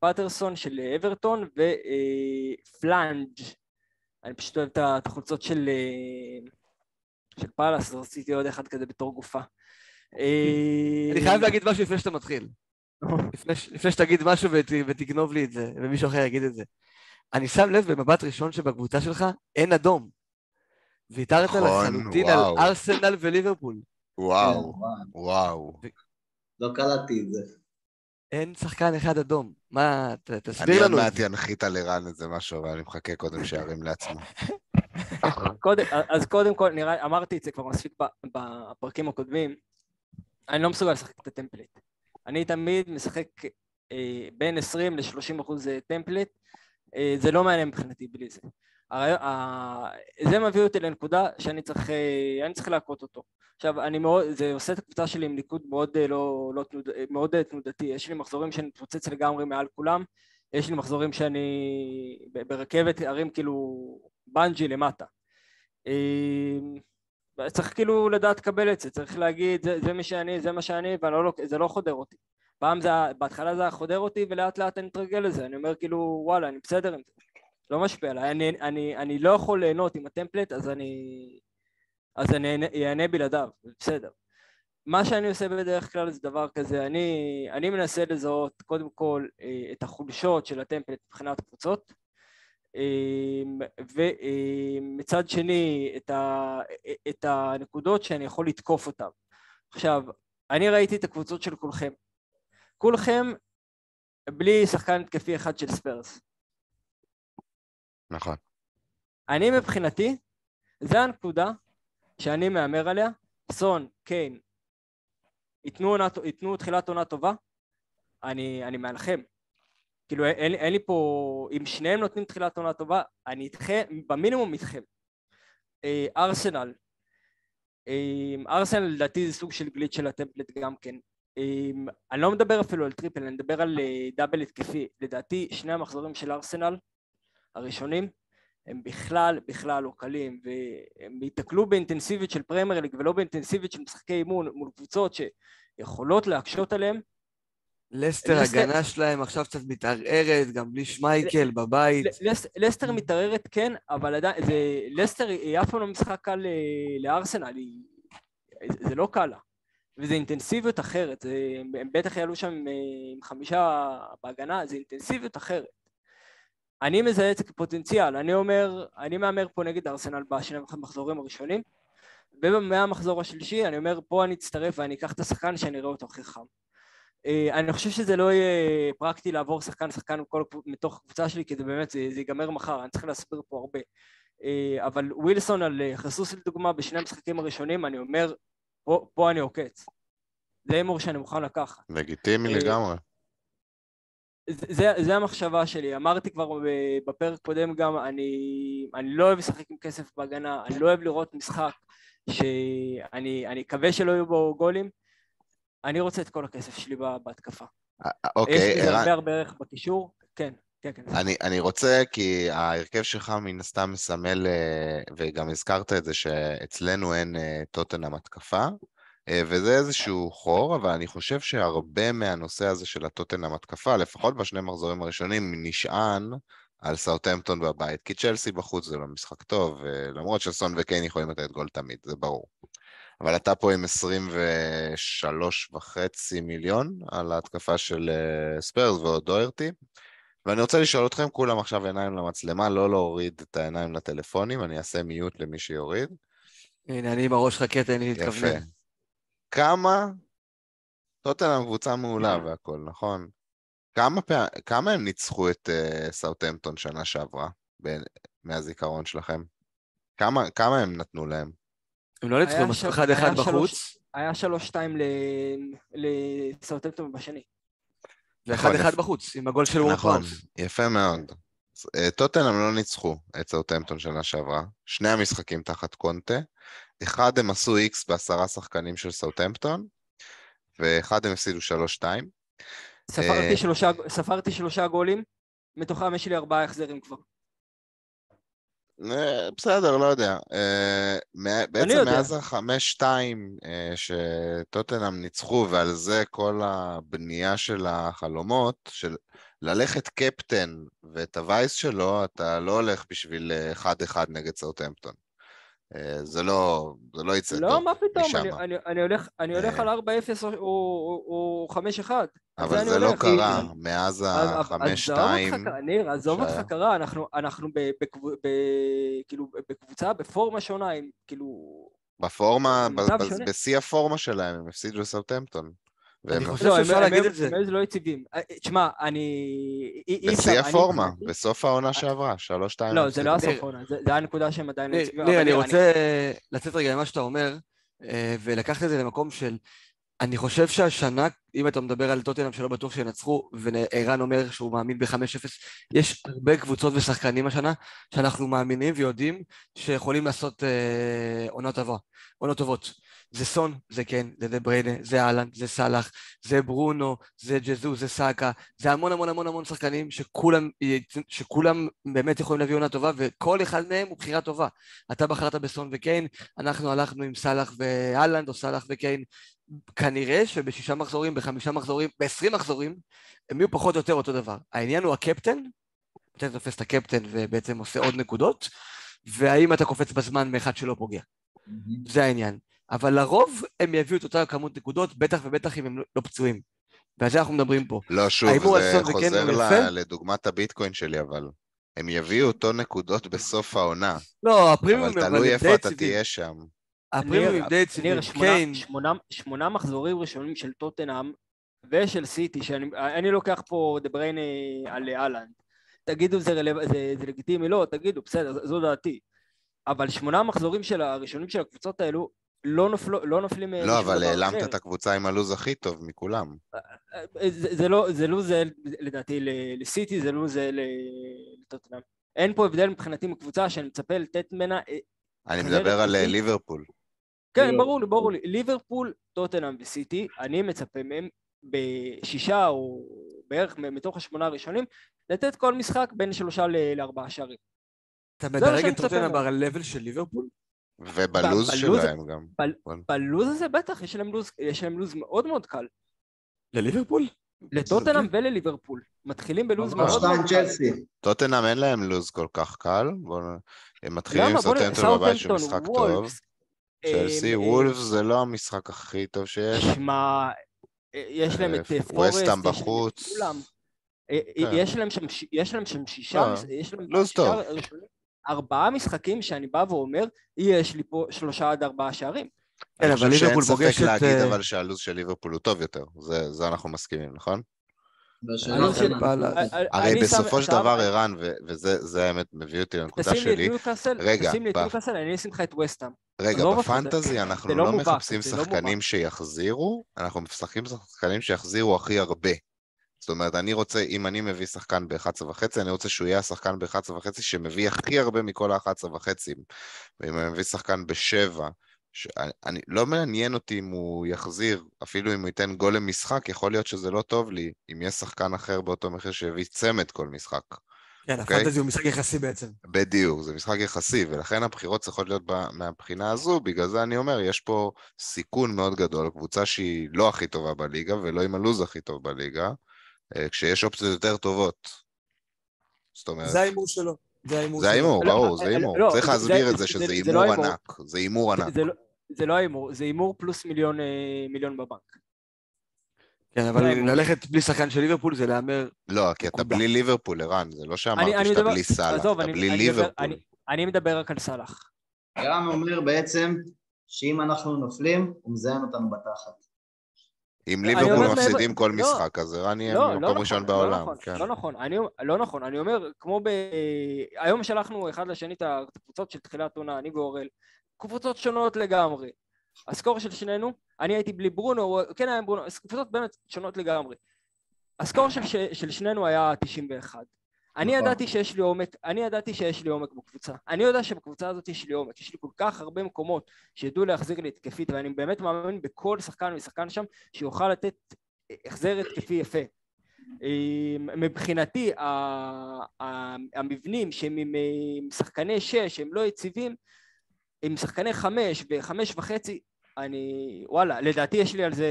פטרסון של אברטון ופלאנג' אני פשוט אוהב את החולצות של, אה, של פאלאס, אז רציתי עוד אחד כזה בתור גופה. אה, אני חייב להגיד משהו לפני שאתה מתחיל. לפני, ש- לפני שתגיד משהו ות, ותגנוב לי את זה, ומישהו אחר יגיד את זה. אני שם לב במבט ראשון שבקבוצה שלך אין אדום. ויתרת נכון, לחלוטין. על ארסנל וליברפול. וואו, כן, וואו. לא קלטתי את זה. אין שחקן אחד אדום. מה, ת, אני תסביר עוד לנו את מעט זה. אנחית על ערן איזה משהו, אבל אני מחכה קודם שירים לעצמו. קודם, אז קודם כל, נראה, אמרתי את זה כבר מספיק בפרקים הקודמים, אני לא מסוגל לשחק את הטמפלט. אני תמיד משחק אה, בין 20 ל-30 אחוז אה, טמפלט, אה, זה לא מעניין מבחינתי בלי זה. זה מביא אותי לנקודה שאני צריך, אה, צריך להכות אותו. עכשיו, אני מאוד, זה עושה את הקבוצה שלי עם ניקוד מאוד אה, לא, לא תנוד, אה, מאוד תנודתי. יש לי מחזורים שאני מתפוצץ לגמרי מעל כולם, יש לי מחזורים שאני ברכבת הרים כאילו בנג'י למטה. צריך כאילו לדעת לקבל את זה, צריך להגיד זה, זה מי שאני, זה מה שאני, וזה לא חודר אותי. פעם זה, בהתחלה זה היה חודר אותי ולאט לאט אני מתרגל לזה, אני אומר כאילו וואלה אני בסדר עם זה, לא משפיע עליי, אני, אני, אני לא יכול ליהנות עם הטמפלט אז אני, אז אני אענה בלעדיו, בסדר. מה שאני עושה בדרך כלל זה דבר כזה, אני, אני מנסה לזהות קודם כל אה, את החולשות של הטמפלט מבחינת קבוצות, אמ, ומצד שני את, ה, את הנקודות שאני יכול לתקוף אותן. עכשיו, אני ראיתי את הקבוצות של כולכם. כולכם בלי שחקן התקפי אחד של ספיירס. נכון. אני מבחינתי, זה הנקודה שאני מהמר עליה, סון, קיין, ייתנו, ייתנו תחילת עונה טובה, אני, אני מעלכם. כאילו אין, אין לי פה, אם שניהם נותנים תחילת עונה טובה, אני איתכם, במינימום איתכם. אה, ארסנל, אה, ארסנל לדעתי זה סוג של glitch של ה template גם כן. אה, אני לא מדבר אפילו על triple, אני מדבר על אה, double התקפי. לדעתי שני המחזורים של ארסנל הראשונים הם בכלל בכלל לא קלים והם ייתקלו באינטנסיביות של פרמייר ליג ולא באינטנסיביות של משחקי אימון מול קבוצות שיכולות להקשות עליהם לסטר, לסטר- הגנה שלהם עכשיו קצת מתערערת, גם בלי שמייקל בבית. ל- לס- לסטר מתערערת כן, אבל עדיין, זה, לסטר היא אף פעם לא משחק קל ל- לארסנל, היא, זה, לא קל לה. וזה אינטנסיביות אחרת, זה, הם בטח יעלו שם עם, עם חמישה בהגנה, זה אינטנסיביות אחרת. אני מזהה את זה כפוטנציאל, אני אומר, אני מהמר פה נגד ארסנל בשני המחזורים הראשונים, ומהמחזור השלישי אני אומר פה אני אצטרף ואני אקח את השחקן שאני אראה אותו הכי חם. אה, אני חושב שזה לא יהיה פרקטי לעבור שחקן שחקן מכל, מתוך הקבוצה שלי כי זה באמת, זה, זה ייגמר מחר, אני צריך להסביר פה הרבה. אה, אבל ווילסון על אה, חסוס לדוגמה בשני המשחקים הראשונים, אני אומר, פה, פה אני עוקץ. זה הימור שאני מוכן לקחת. לגיטימי לגמרי. זה, זה, המחשבה שלי, אמרתי כבר בפרק קודם גם, אני, אני לא אוהב לשחק עם כסף בהגנה, אני לא אוהב לראות משחק שאני אני אקווה שלא יהיו בו גולים, אני רוצה את כל הכסף שלי בה- בהתקפה. אה, יש אוקיי, לזה ערן, הרבה הרבה ערך בקישור, כן, כן, כן. אני, אני רוצה, כי ההרכב שלך מן הסתם מסמל, אה, וגם הזכרת את זה, שאצלנו אין אה, טוטנאם התקפה, אה, וזה איזשהו חור, אבל אני חושב שהרבה מהנושא הזה של הטוטנאם התקפה, לפחות בשני מחזורים הראשונים, נשען על סאוטהמפטון בבית, כי צ'לסי בחוץ זה לא משחק טוב, אה, למרות שסון וקיין יכולים לתת גול תמיד, זה ברור. אבל אתה פה עם 23 וחצי מיליון על ההתקפה של אה, ספיירס ועוד דוירטי. ואני רוצה לשאול אתכם, כולם עכשיו עיניים למצלמה, לא להוריד את העיניים לטלפונים, אני אעשה מיוט למי שיוריד. הנה, אני עם הראש חכה, תן לי יפה. כמה, טוטנאם קבוצה מעולה והכל, נכון? כמה, פעם, כמה הם ניצחו את uh, סאוטהמפטון שנה שעברה, בין, מהזיכרון שלכם? כמה, כמה הם נתנו להם? הם לא ניצחו, עשו אחד היה אחד שלוש- בחוץ, היה שלוש שתיים לסאוטהמפטון בשני. ואחד נכון, אחד יפה. בחוץ, עם הגול של וורק נכון. יפה מאוד. אה, טוטנאם לא ניצחו את סאוטהמפטון שנה שעברה, שני המשחקים תחת קונטה, אחד הם עשו איקס בעשרה שחקנים של סאוטהמפטון, ואחד הם הפסידו שלוש-שתיים. ספרתי אה, שלושה, ספרתי שלושה גולים, מתוכם יש לי ארבעה החזרים כבר. אה, בסדר, לא יודע. אה, בעצם יודע. מאז החמש-שתיים שטוטנאם ניצחו, ועל זה כל הבנייה של החלומות, של ללכת קפטן ואת הווייס שלו, אתה לא הולך בשביל אה, אחד-אחד נגד סאוטהמפטון. אה, זה לא, זה לא יצא לא, טוב מה פתאום, אני. אני, אני הולך, אני הולך אה. על 4-0 או, או, או 5-1. על אבל אני זה לא הולך. קרה מאז אז- אז- החמש-שתיים. עזוב אותך, ניר, עזוב. אותך קרה, אנחנו, אנחנו ב, בקב, ב, כאילו, בקבוצה, בפורמה שונה, עם כאילו... בפורמה, ב- ב-. בשיא הפורמה שלהם, הם הפסידו לסאוטהמפטון. והם אני חושב לא, שאפשר להגיד את זה. לא יציבים. אה, תשמע, אני... בשיא הפורמה, בסוף העונה שעברה, שלוש-שתיים. לא, זה לא הסוף העונה, זה זה הנקודה שהם עדיין לא יציבים. ניר, אני רוצה לצאת רגע למה שאתה אומר, אה, ולקחת את זה למקום של... אני חושב שהשנה, אם אתה מדבר על טוטנאם שלא בטוח שינצחו, וערן אומר שהוא מאמין ב-5-0, יש הרבה קבוצות ושחקנים השנה שאנחנו מאמינים ויודעים שיכולים לעשות אה, עונות טובות. זה סון, זה כן, זה דה בריינה, זה אהלן, זה סאלח, זה ברונו, זה ג'זו, זה סאקה, זה המון המון המון המון שחקנים שכולם, שכולם באמת יכולים להביא עונה טובה, וכל אחד מהם הוא בחירה טובה. אתה בחרת בסון וקיין, אנחנו הלכנו עם סאלח ואלנד, או סאלח וקיין. כנראה שבשישה מחזורים, בחמישה מחזורים, בעשרים מחזורים, הם יהיו פחות או יותר אותו דבר. העניין הוא הקפטן, אתה תופס את הקפטן ובעצם עושה עוד נקודות, והאם אתה קופץ בזמן מאחד שלא פוגע. זה העניין. אבל לרוב הם יביאו את אותה כמות נקודות, בטח ובטח אם הם לא- פצועים. ועל זה אנחנו מדברים פה. לא, שוב, זה וכן חוזר ל-? לדוגמת הביטקוין שלי, אבל הם יביאו אותו נקודות בסוף העונה, לא, הפרימיום אבל תלוי איפה אתה. תהיה שם. הפרימיום די יציבים. ניר, שמונה- קיין, שמונה- שמונה מחזורים ראשונים של טוטנאם ושל סיטי, שאני אני לוקח פה דה בריינה על אהלנד. תגידו זה, רלו, זה, זה לגיטימי, לא, תגידו, בסדר, זו דעתי. אבל שמונה מחזורים של הראשונים של הקבוצות האלו לא, נופלו, לא נופלים לא, משום אבל העלמת. את הקבוצה עם הלו"ז הכי טוב מכולם. זה, זה לא זה לא זה לדעתי ל- לסיטי, זה לא זה ל- לטוטנאם. אין פה הבדל מבחינתי מקבוצה שאני מצפה לתת ממנה... אה, אני מדבר על אה. ליברפול. כן, לא. ברור לי, ברור לי. ליברפול, טוטנאם וסיטי, אני מצפה מהם בשישה או בערך מתוך השמונה הראשונים, לתת כל משחק בין שלושה ל- לארבעה שערים. אתה מדרג את טוטנאם ממנו. ב-level של ליברפול? ובלוז שלהם גם. נכון. בלוז הזה בטח, יש להם לוז, יש להם לוז מאוד מאוד קל. לליברפול? לטוטנאם. ולליברפול. מתחילים בלוז מאוד מאוד קל. טוטנאם אין להם לוז כל כך קל. הם מתחילים עם סאוטהמפטון בבית שהוא סאוטהמפטון, משחק טוב. צ'לסי, אה, וולף זה לא המשחק הכי טוב שיש. שמע, אה, יש להם את אה, פורסט, יש להם את בחוץ. כולם. כן. יש להם שם שישה, יש להם לוז שישה טוב. ארבעה משחקים שאני בא ואומר, יש לי פה שלושה עד ארבעה שערים. כן, אני אבל חושב שאין ליברפול ספק פוגשת... להגיד אה, אבל שהלו"ז של ליברפול הוא טוב יותר. זה זה אנחנו מסכימים, נכון? אני לא הרי אני בסופו של דבר ערן, ו- וזה זה האמת מביא אותי לנקודה שלי, רגע, תשים לי את ניוקאסל, אני אשים לך את וסטהאם. רגע, אותך, בפנטזי אנחנו לא לא מחפשים לא שחקנים. שיחזירו, אנחנו משחקים שחקנים שיחזירו הכי הרבה. זאת אומרת, אני רוצה, אם אני מביא שחקן ב-11 וחצי, אני רוצה שהוא יהיה השחקן ב-11 וחצי שמביא הכי הרבה מכל ה-11 וחצי. ואם אני מביא שחקן בשבע, ש... אני, אני, לא מעניין אותי אם הוא יחזיר, אפילו אם הוא ייתן גול למשחק, יכול להיות שזה לא טוב לי, אם יש שחקן אחר באותו מחיר שיביא צמד כל משחק. כן, אוקיי? הפנטזי הוא משחק יחסי בעצם. בדיוק, זה משחק יחסי, ולכן הבחירות צריכות להיות ב- מהבחינה הזו, בגלל זה אני אומר, יש פה סיכון מאוד גדול, קבוצה שהיא לא הכי טובה בליגה, ולא עם הלו"ז הכי טוב בליגה, כשיש אופציות יותר טובות. זאת אומרת, זה ההימור שלו. זה ההימור זה. ההימור, לא, ברור, זה לא, הימור. לא, צריך להסביר זה- את זה שזה זה- זה לא הימור. ענק, זה הימור ענק. זה לא- לא ההימור, זה הימור פלוס מיליון, אה, מיליון בבנק. כן, אבל. ללכת בלי שחקן של ליברפול זה להמר... לא, כי אתה. בלי ליברפול, ערן, זה לא שאמרתי אני שאתה מדבר- בלי סאלח, אתה בלי ליברפול. אני- אני מדבר רק על סאלח. ערן אומר בעצם שאם אנחנו נופלים, הוא מזיין אותנו בתחת. אם ליברפול מפסידים כל לא, משחק, אז ערן יהיה לא, לא במקום נכון, ראשון לא בעולם. נכון, כן. לא נכון, אני, לא נכון, אני אומר, כמו ב... היום שלחנו אחד לשני את הקבוצות של תחילת עונה, אני ואורל, קבוצות שונות לגמרי. הסקור של שנינו, אני הייתי בלי ברונו, הוא כן היה עם ברונו, קבוצות באמת שונות לגמרי. הסקור. של שנינו היה 91. אני נכון. ידעתי שיש לי עומק, אני ידעתי שיש לי עומק בקבוצה. אני יודע שבקבוצה הזאת יש לי עומק, יש לי כל כך הרבה מקומות שידעו להחזיר לי התקפית, ואני באמת מאמין בכל שחקן ושחקן שם שיוכל לתת החזר התקפי יפה. אה, מבחינתי המבנים שהם עם שחקני שש הם לא יציבים, עם שחקני חמש וחמש וחצי, אני, וואלה, לדעתי יש לי על זה,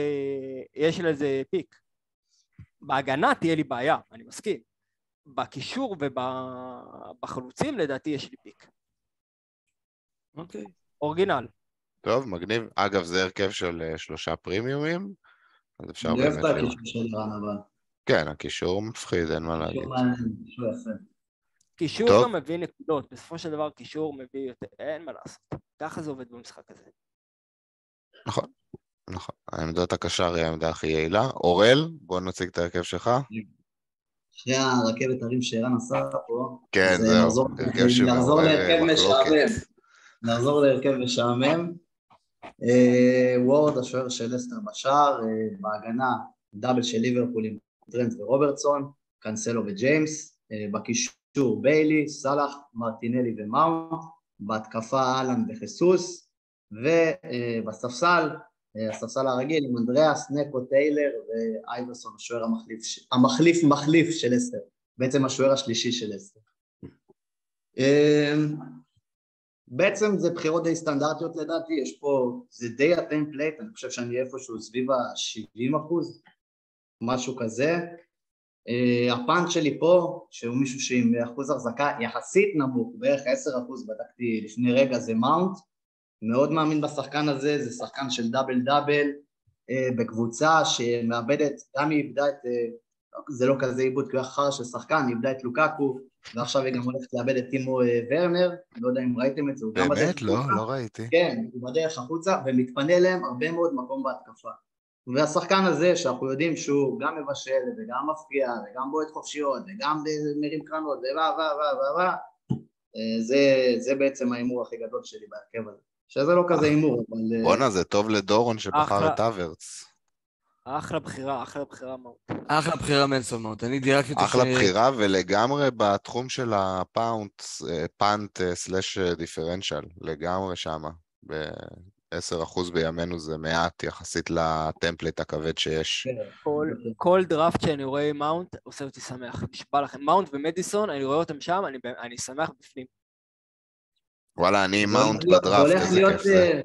יש לי על זה פיק. בהגנה תהיה לי בעיה, אני מסכים. בקישור ובחלוצים לדעתי יש לי פיק. אוקיי. אורגינל. טוב, מגניב. אגב, זה הרכב של אה, שלושה פרימיומים, אז אפשר אני אוהב באמת את. הקישור של ערן אבל. כן, הקישור מפחיד, אין מה להגיד. קישור. גם מביא נקודות, בסופו של דבר קישור מביא יותר, אין מה לעשות. ככה זה עובד במשחק הזה. נכון, נכון. העמדת הקשר היא העמדה הכי יעילה. אורל, בוא נציג את ההרכב שלך. אחרי הרכבת הרים שערן עשה פה, כן, אה, זהו, נחזור- נחזור להרכב. משעמם. נחזור להרכב משעמם. אה, וורד, השוער של לסטר בשער, אה, בהגנה double של ליברפול עם טרנט ורוברטסון, קאנסלו וג'יימס, אה, בקישור ביילי, סאלח, מרטינלי ומאונט, בהתקפה אהלנד וחיסוס, ובספסל, אה, הספסל הרגיל עם אנדריאס, נקו, טיילר ואייברסון, השוער המחליף, המחליף מחליף של לסטר, בעצם השוער השלישי של לסטר. אה, בעצם זה בחירות די סטנדרטיות לדעתי, יש פה, זה די ה template, אני חושב שאני איפשהו סביב ה-70 אחוז, משהו כזה. אה, ה punt שלי פה, שהוא מישהו שעם אחוז החזקה יחסית נמוך, בערך 10 אחוז בדקתי לפני רגע, זה מאונט. מאוד מאמין בשחקן הזה, זה שחקן של double double, uh, בקבוצה שמאבדת, גם היא איבדה את, uh, זה לא כזה עיבוד הוא היה חרא של שחקן, היא איבדה את לוקקו, ועכשיו היא גם הולכת לאבד את טימו אה, ורנר, לא יודע אם ראיתם את זה, הוא גם באמת? בדרך לא, החוצה. לא ראיתי. כן, הוא בדרך החוצה, ומתפנה להם הרבה מאוד מקום בהתקפה. והשחקן הזה, שאנחנו יודעים שהוא גם מבשל, וגם מפקיע, וגם בועט חופשיות, וגם מרים קרנות, ו... ו... ו... ו... ו... אה, זה, זה בעצם ההימור הכי גדול שלי בהרכב הזה. שזה לא כזה הימור, אבל... אה, בואנה, זה טוב לדורון שבחר. את אברץ. אחלה בחירה, אחלה בחירה מאוד. אחלה בחירה מייסון מאונט. אני דייקתי אותו אחלה בחירה, ולגמרי בתחום של ה punt, אה, punt אה, slash differential, לגמרי שמה. ב-10% בימינו זה מעט יחסית ל template הכבד שיש. כן, כל, כל דראפט שאני רואה עם מאונט עושה אותי שמח, נשבע לכם. מאונט ומדיסון, אני רואה אותם שם, אני, אני שמח בפנים. וואלה, אני עם מאונט בדראפט, איזה כיף זה.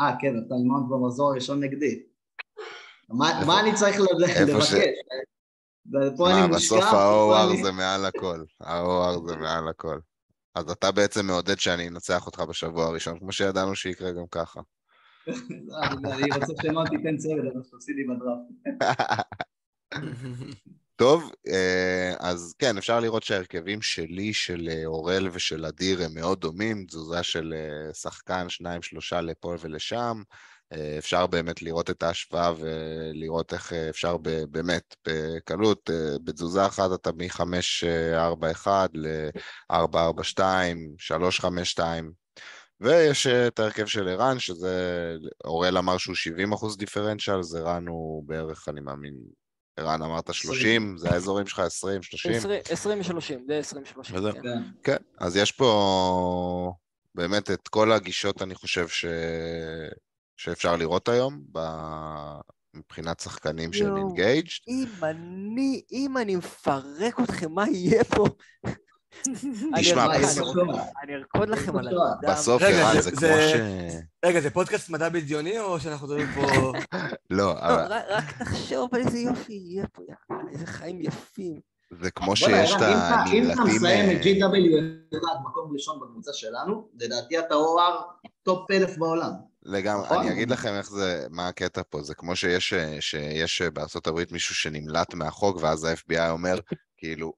אה, אה, כן, אתה עם מאונט במחזור הראשון נגדי. מה מה אני צריך לבקש? פה מה, אני מושקע, בסוף ה-OR זה מעל הכל. ה-OR זה מעל הכל. אז אתה בעצם מעודד שאני אנצח אותך בשבוע הראשון, כמו שידענו שיקרה גם ככה. אני אני רוצה שמאונט תיתן צוות, אבל שתפסיד לי בדראפט. טוב, אה, אז כן, אפשר לראות שההרכבים שלי, של אה, אורל ושל אדיר, הם מאוד דומים, תזוזה של אה, שחקן, שניים, שלושה לפה ולשם. אפשר באמת לראות את ההשוואה ולראות איך אפשר ב- באמת, בקלות, בתזוזה אחת אתה מ-5-4-1 ל-4-4-2, 3-5-2, ויש את ההרכב של ערן, שזה, אורל אמר שהוא 70 אחוז דיפרנציאל, אז ערן הוא בערך, אני מאמין, ערן אמרת 30, זה האזורים שלך 20, 30? 20 ו-30, זה 20 ו-30. וזהו. כן. כן. אז יש פה באמת את כל הגישות, אני חושב, ש... שאפשר לראות היום, ב... מבחינת שחקנים שהם. engaged. אם אני, אם אני מפרק אתכם, מה יהיה פה? תשמע, בסוף- אני ארקוד- לכם על הדם. בסוף, ערן, זה- זה כמו זה- ש... רגע, זה פודקאסט מדע בדיוני, או שאנחנו מדברים פה... לא, לא, אבל רק- תחשוב איזה יופי יהיה פה, איזה חיים יפים. זה כמו שיש את ערן, אם אתה- הנמלטים... מסיים את אה, GW1 מקום ראשון בקבוצה שלנו, לדעתי אתה OR טופ אלף בעולם. לגמרי, נכון? אני אגיד לכם איך זה, מה הקטע פה, זה כמו שיש, אה, שיש בארצות הברית מישהו שנמלט מהחוק, ואז ה-FBI אומר, כאילו,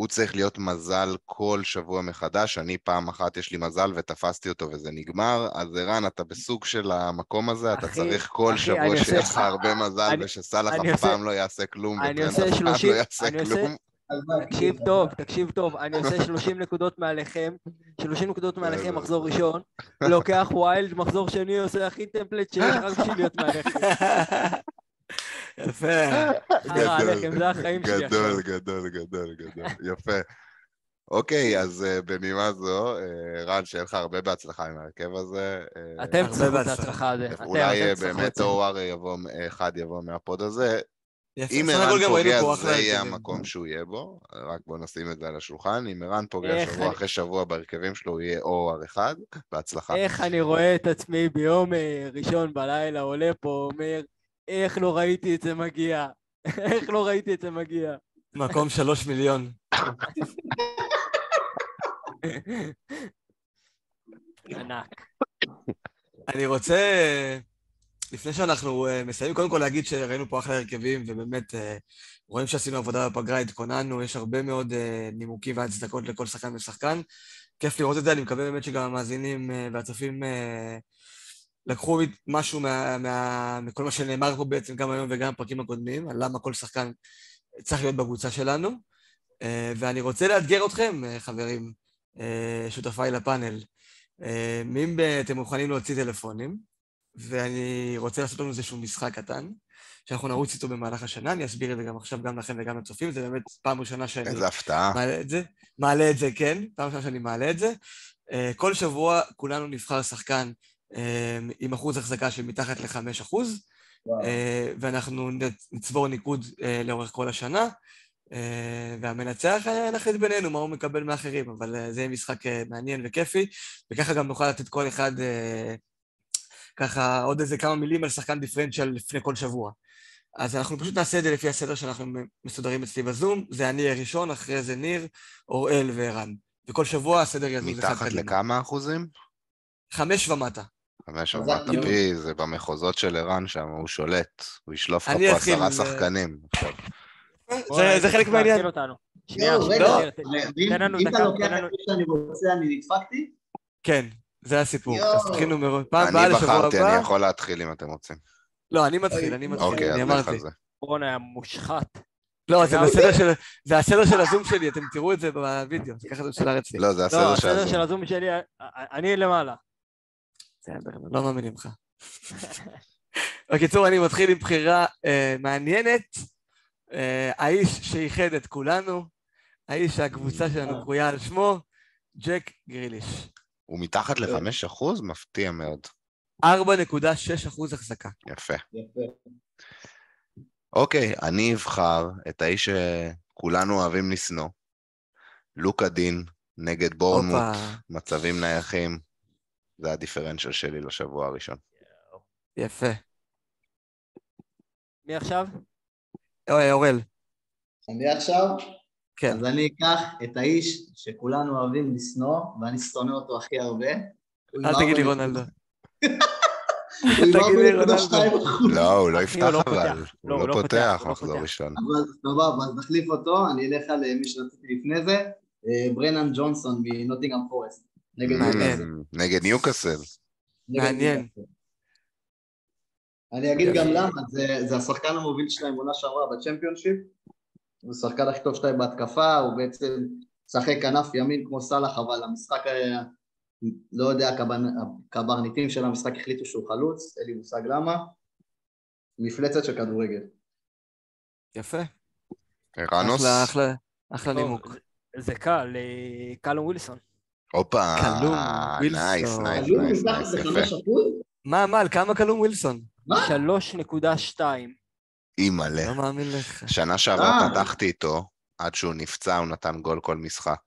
הוא צריך להיות מזל כל שבוע מחדש, אני פעם אחת יש לי מזל ותפסתי אותו וזה נגמר, אז ערן, אתה בסוג של המקום הזה, אתה אחי, צריך כל אחי, שבוע עושה- שיהיה לך הרבה מזל, אני- ושסאלח אף עושה- פעם לא יעשה כלום, אני עושה אף פעם 30 לא יעשה אני עושה- כלום. תקשיב טוב, תקשיב טוב, אני עושה 30 נקודות מעליכם, 30 נקודות מעליכם מחזור ראשון, לוקח wild, מחזור שני עושה הכי template שיש רק בשביל להיות מעליכם. יפה. חרא עליכם, זה החיים שלי עכשיו. גדול, גדול, גדול, גדול, יפה. אוקיי, אז אה, בנימה זו, אה, רן, שיהיה לך הרבה בהצלחה עם ההרכב הזה. אה, אתם תצטרכו את. ההצלחה הזה. אולי באמת יבוא, אחד יבוא מה pod הזה. אם ערן פוגע, זה יהיה. המקום שהוא יהיה בו, רק בואו נשים את זה על השולחן. אם ערן פוגע שבוע אחרי שבוע בהרכבים שלו, הוא יהיה אור אחד, בהצלחה. איך אני רואה את עצמי ביום ראשון בלילה עולה פה, אומר, איך לא ראיתי את זה מגיע? איך לא ראיתי את זה מגיע? מקום שלוש מיליון. ענק. אני רוצה, לפני שאנחנו אה, מסיימים, קודם כל להגיד שראינו פה אחלה הרכבים, ובאמת אה, רואים שעשינו עבודה בפגרה, התכוננו, יש הרבה מאוד אה, נימוקים והצדקות לכל שחקן ושחקן. כיף לראות את זה, אני מקווה באמת שגם המאזינים והצופים לקחו משהו מה, מה, מכל מה שנאמר פה בעצם גם היום וגם בפרקים הקודמים, על למה כל שחקן צריך להיות בקבוצה שלנו. אה, ואני רוצה לאתגר אתכם, אה, חברים, אה, שותפיי לפאנל. אם אתם מוכנים להוציא טלפונים, ואני רוצה לעשות לנו איזשהו משחק קטן, שאנחנו נרוץ איתו במהלך השנה, אני אסביר את זה גם עכשיו גם לכם וגם לצופים, זה באמת פעם ראשונה שאני איזה הפתעה. מעלה את זה. מעלה את זה, כן, פעם ראשונה שאני מעלה את זה. כל שבוע כולנו נבחר שחקן עם אחוז החזקה של מתחת ל-5 אחוז. אה, ואנחנו נצבור ניקוד אה, לאורך כל השנה, אה, והמנצח נחליט בינינו מה הוא מקבל מאחרים, אבל זה יהיה משחק מעניין וכיפי, וככה גם נוכל לתת כל אחד ככה עוד איזה כמה מילים על שחקן דיפרנציאל לפני כל שבוע. אז אנחנו פשוט נעשה את זה לפי הסדר שאנחנו מסודרים אצלי בזום, זה אני הראשון, אחרי זה ניר, אוראל וערן. וכל שבוע הסדר יזוז אחד מתחת קדימה. לכמה אחוזים? חמש ומטה. חמש חזק ומטה מאוד. פי, זה במחוזות של ערן שם, הוא שולט. הוא ישלוף לך אני פה עשרה שחקנים. זה- חלק מהעניין. שנייה, רגע, תן- לנו אם דקה, אתה לוקח תן לנו... את מי שאני רוצה, אני נדפקתי? כן, זה הסיפור. אז תכינו מראש. פעם הבאה אני לשבוע בחרתי, אני הבא... יכול להתחיל אם אתם רוצים. לא, אני מתחיל, אני מתחיל, אוקיי, אז אני אמרתי. רון היה מושחת. לא, זה בסדר של... זה הסדר של הזום שלי, אתם תראו את זה בווידאו, זה ככה זה של אצלי. לא, זה לא, הסדר של הסדר של. הזום שלי, אני למעלה. בסדר, לא מאמינים לך. בקיצור, אני מתחיל עם בחירה אה, מעניינת. אה, האיש שאיחד את כולנו, האיש שהקבוצה שלנו קרויה על שמו, ג'ק גריליש. הוא מתחת לחמש אחוז? מפתיע מאוד. 4.6 אחוז החזקה. יפה. יפה. אוקיי, אני אבחר את האיש שכולנו אוהבים לשנוא. לוקה דין נגד בורנמוט, מצבים נייחים. זה הדיפרנציאל שלי לשבוע הראשון. יפה. מי עכשיו? אה, אוראל, אני עכשיו? כן. אז אני אקח את האיש שכולנו אוהבים לשנוא, ואני שונא אותו הכי הרבה. אל תגיד לי רונלדו. תגיד לי 4.2 רונלדו. לא, הוא לא יפתח לא אבל. הוא לא, לא הוא לא פותח מחזור. ראשון. אבל סבבה, אז נחליף אותו, אני אלך על אה, מי שרציתי לפני זה, אה, ברנן ג'ונסון מנוטינגאם פורסט. נגד. ניוקאסל. מעניין. אני אגיד. גם למה, זה, זה השחקן המוביל שלהם עונה שעברה בצ'מפיונשיפ, הוא השחקן הכי טוב שלהם בהתקפה, הוא בעצם משחק כנף ימין כמו סאלח, אבל המשחק היה, לא יודע, הקברנ- הקברניטים של המשחק החליטו שהוא חלוץ, אין לי מושג למה, מפלצת של כדורגל. יפה. ערנוס? אחלה, אחלה, אחלה נימוק. זה- זה קל, אה, קלום ווילסון. הופה, ווילסון. נייס, נייס, נייס, נייס, יפה. מה, מה, על כמה קלום ווילסון? מה? 3.2. אימא'לה. לא מאמין לך. שנה שעברה אה. פתחתי איתו, עד שהוא נפצע הוא נתן גול כל משחק.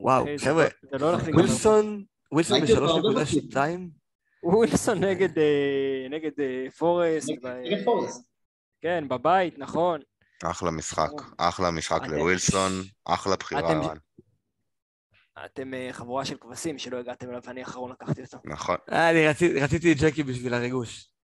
וואו, זה חבר'ה, לא- לא. ווילסון, ווילסון ראיתי אותו הרבה ב-3.2? ווילסון נגד, אה, נגד אה, פורסט. נגד פורסט. כן, בבית, נכון. אחלה משחק, אחלה משחק לווילסון, אחלה בחירה אתם- אה, חבורה של כבשים שלא הגעתם אליו, ואני האחרון לקחתי אותו. נכון. אה, אני רציתי- רציתי את ג'קי בשביל הריגוש.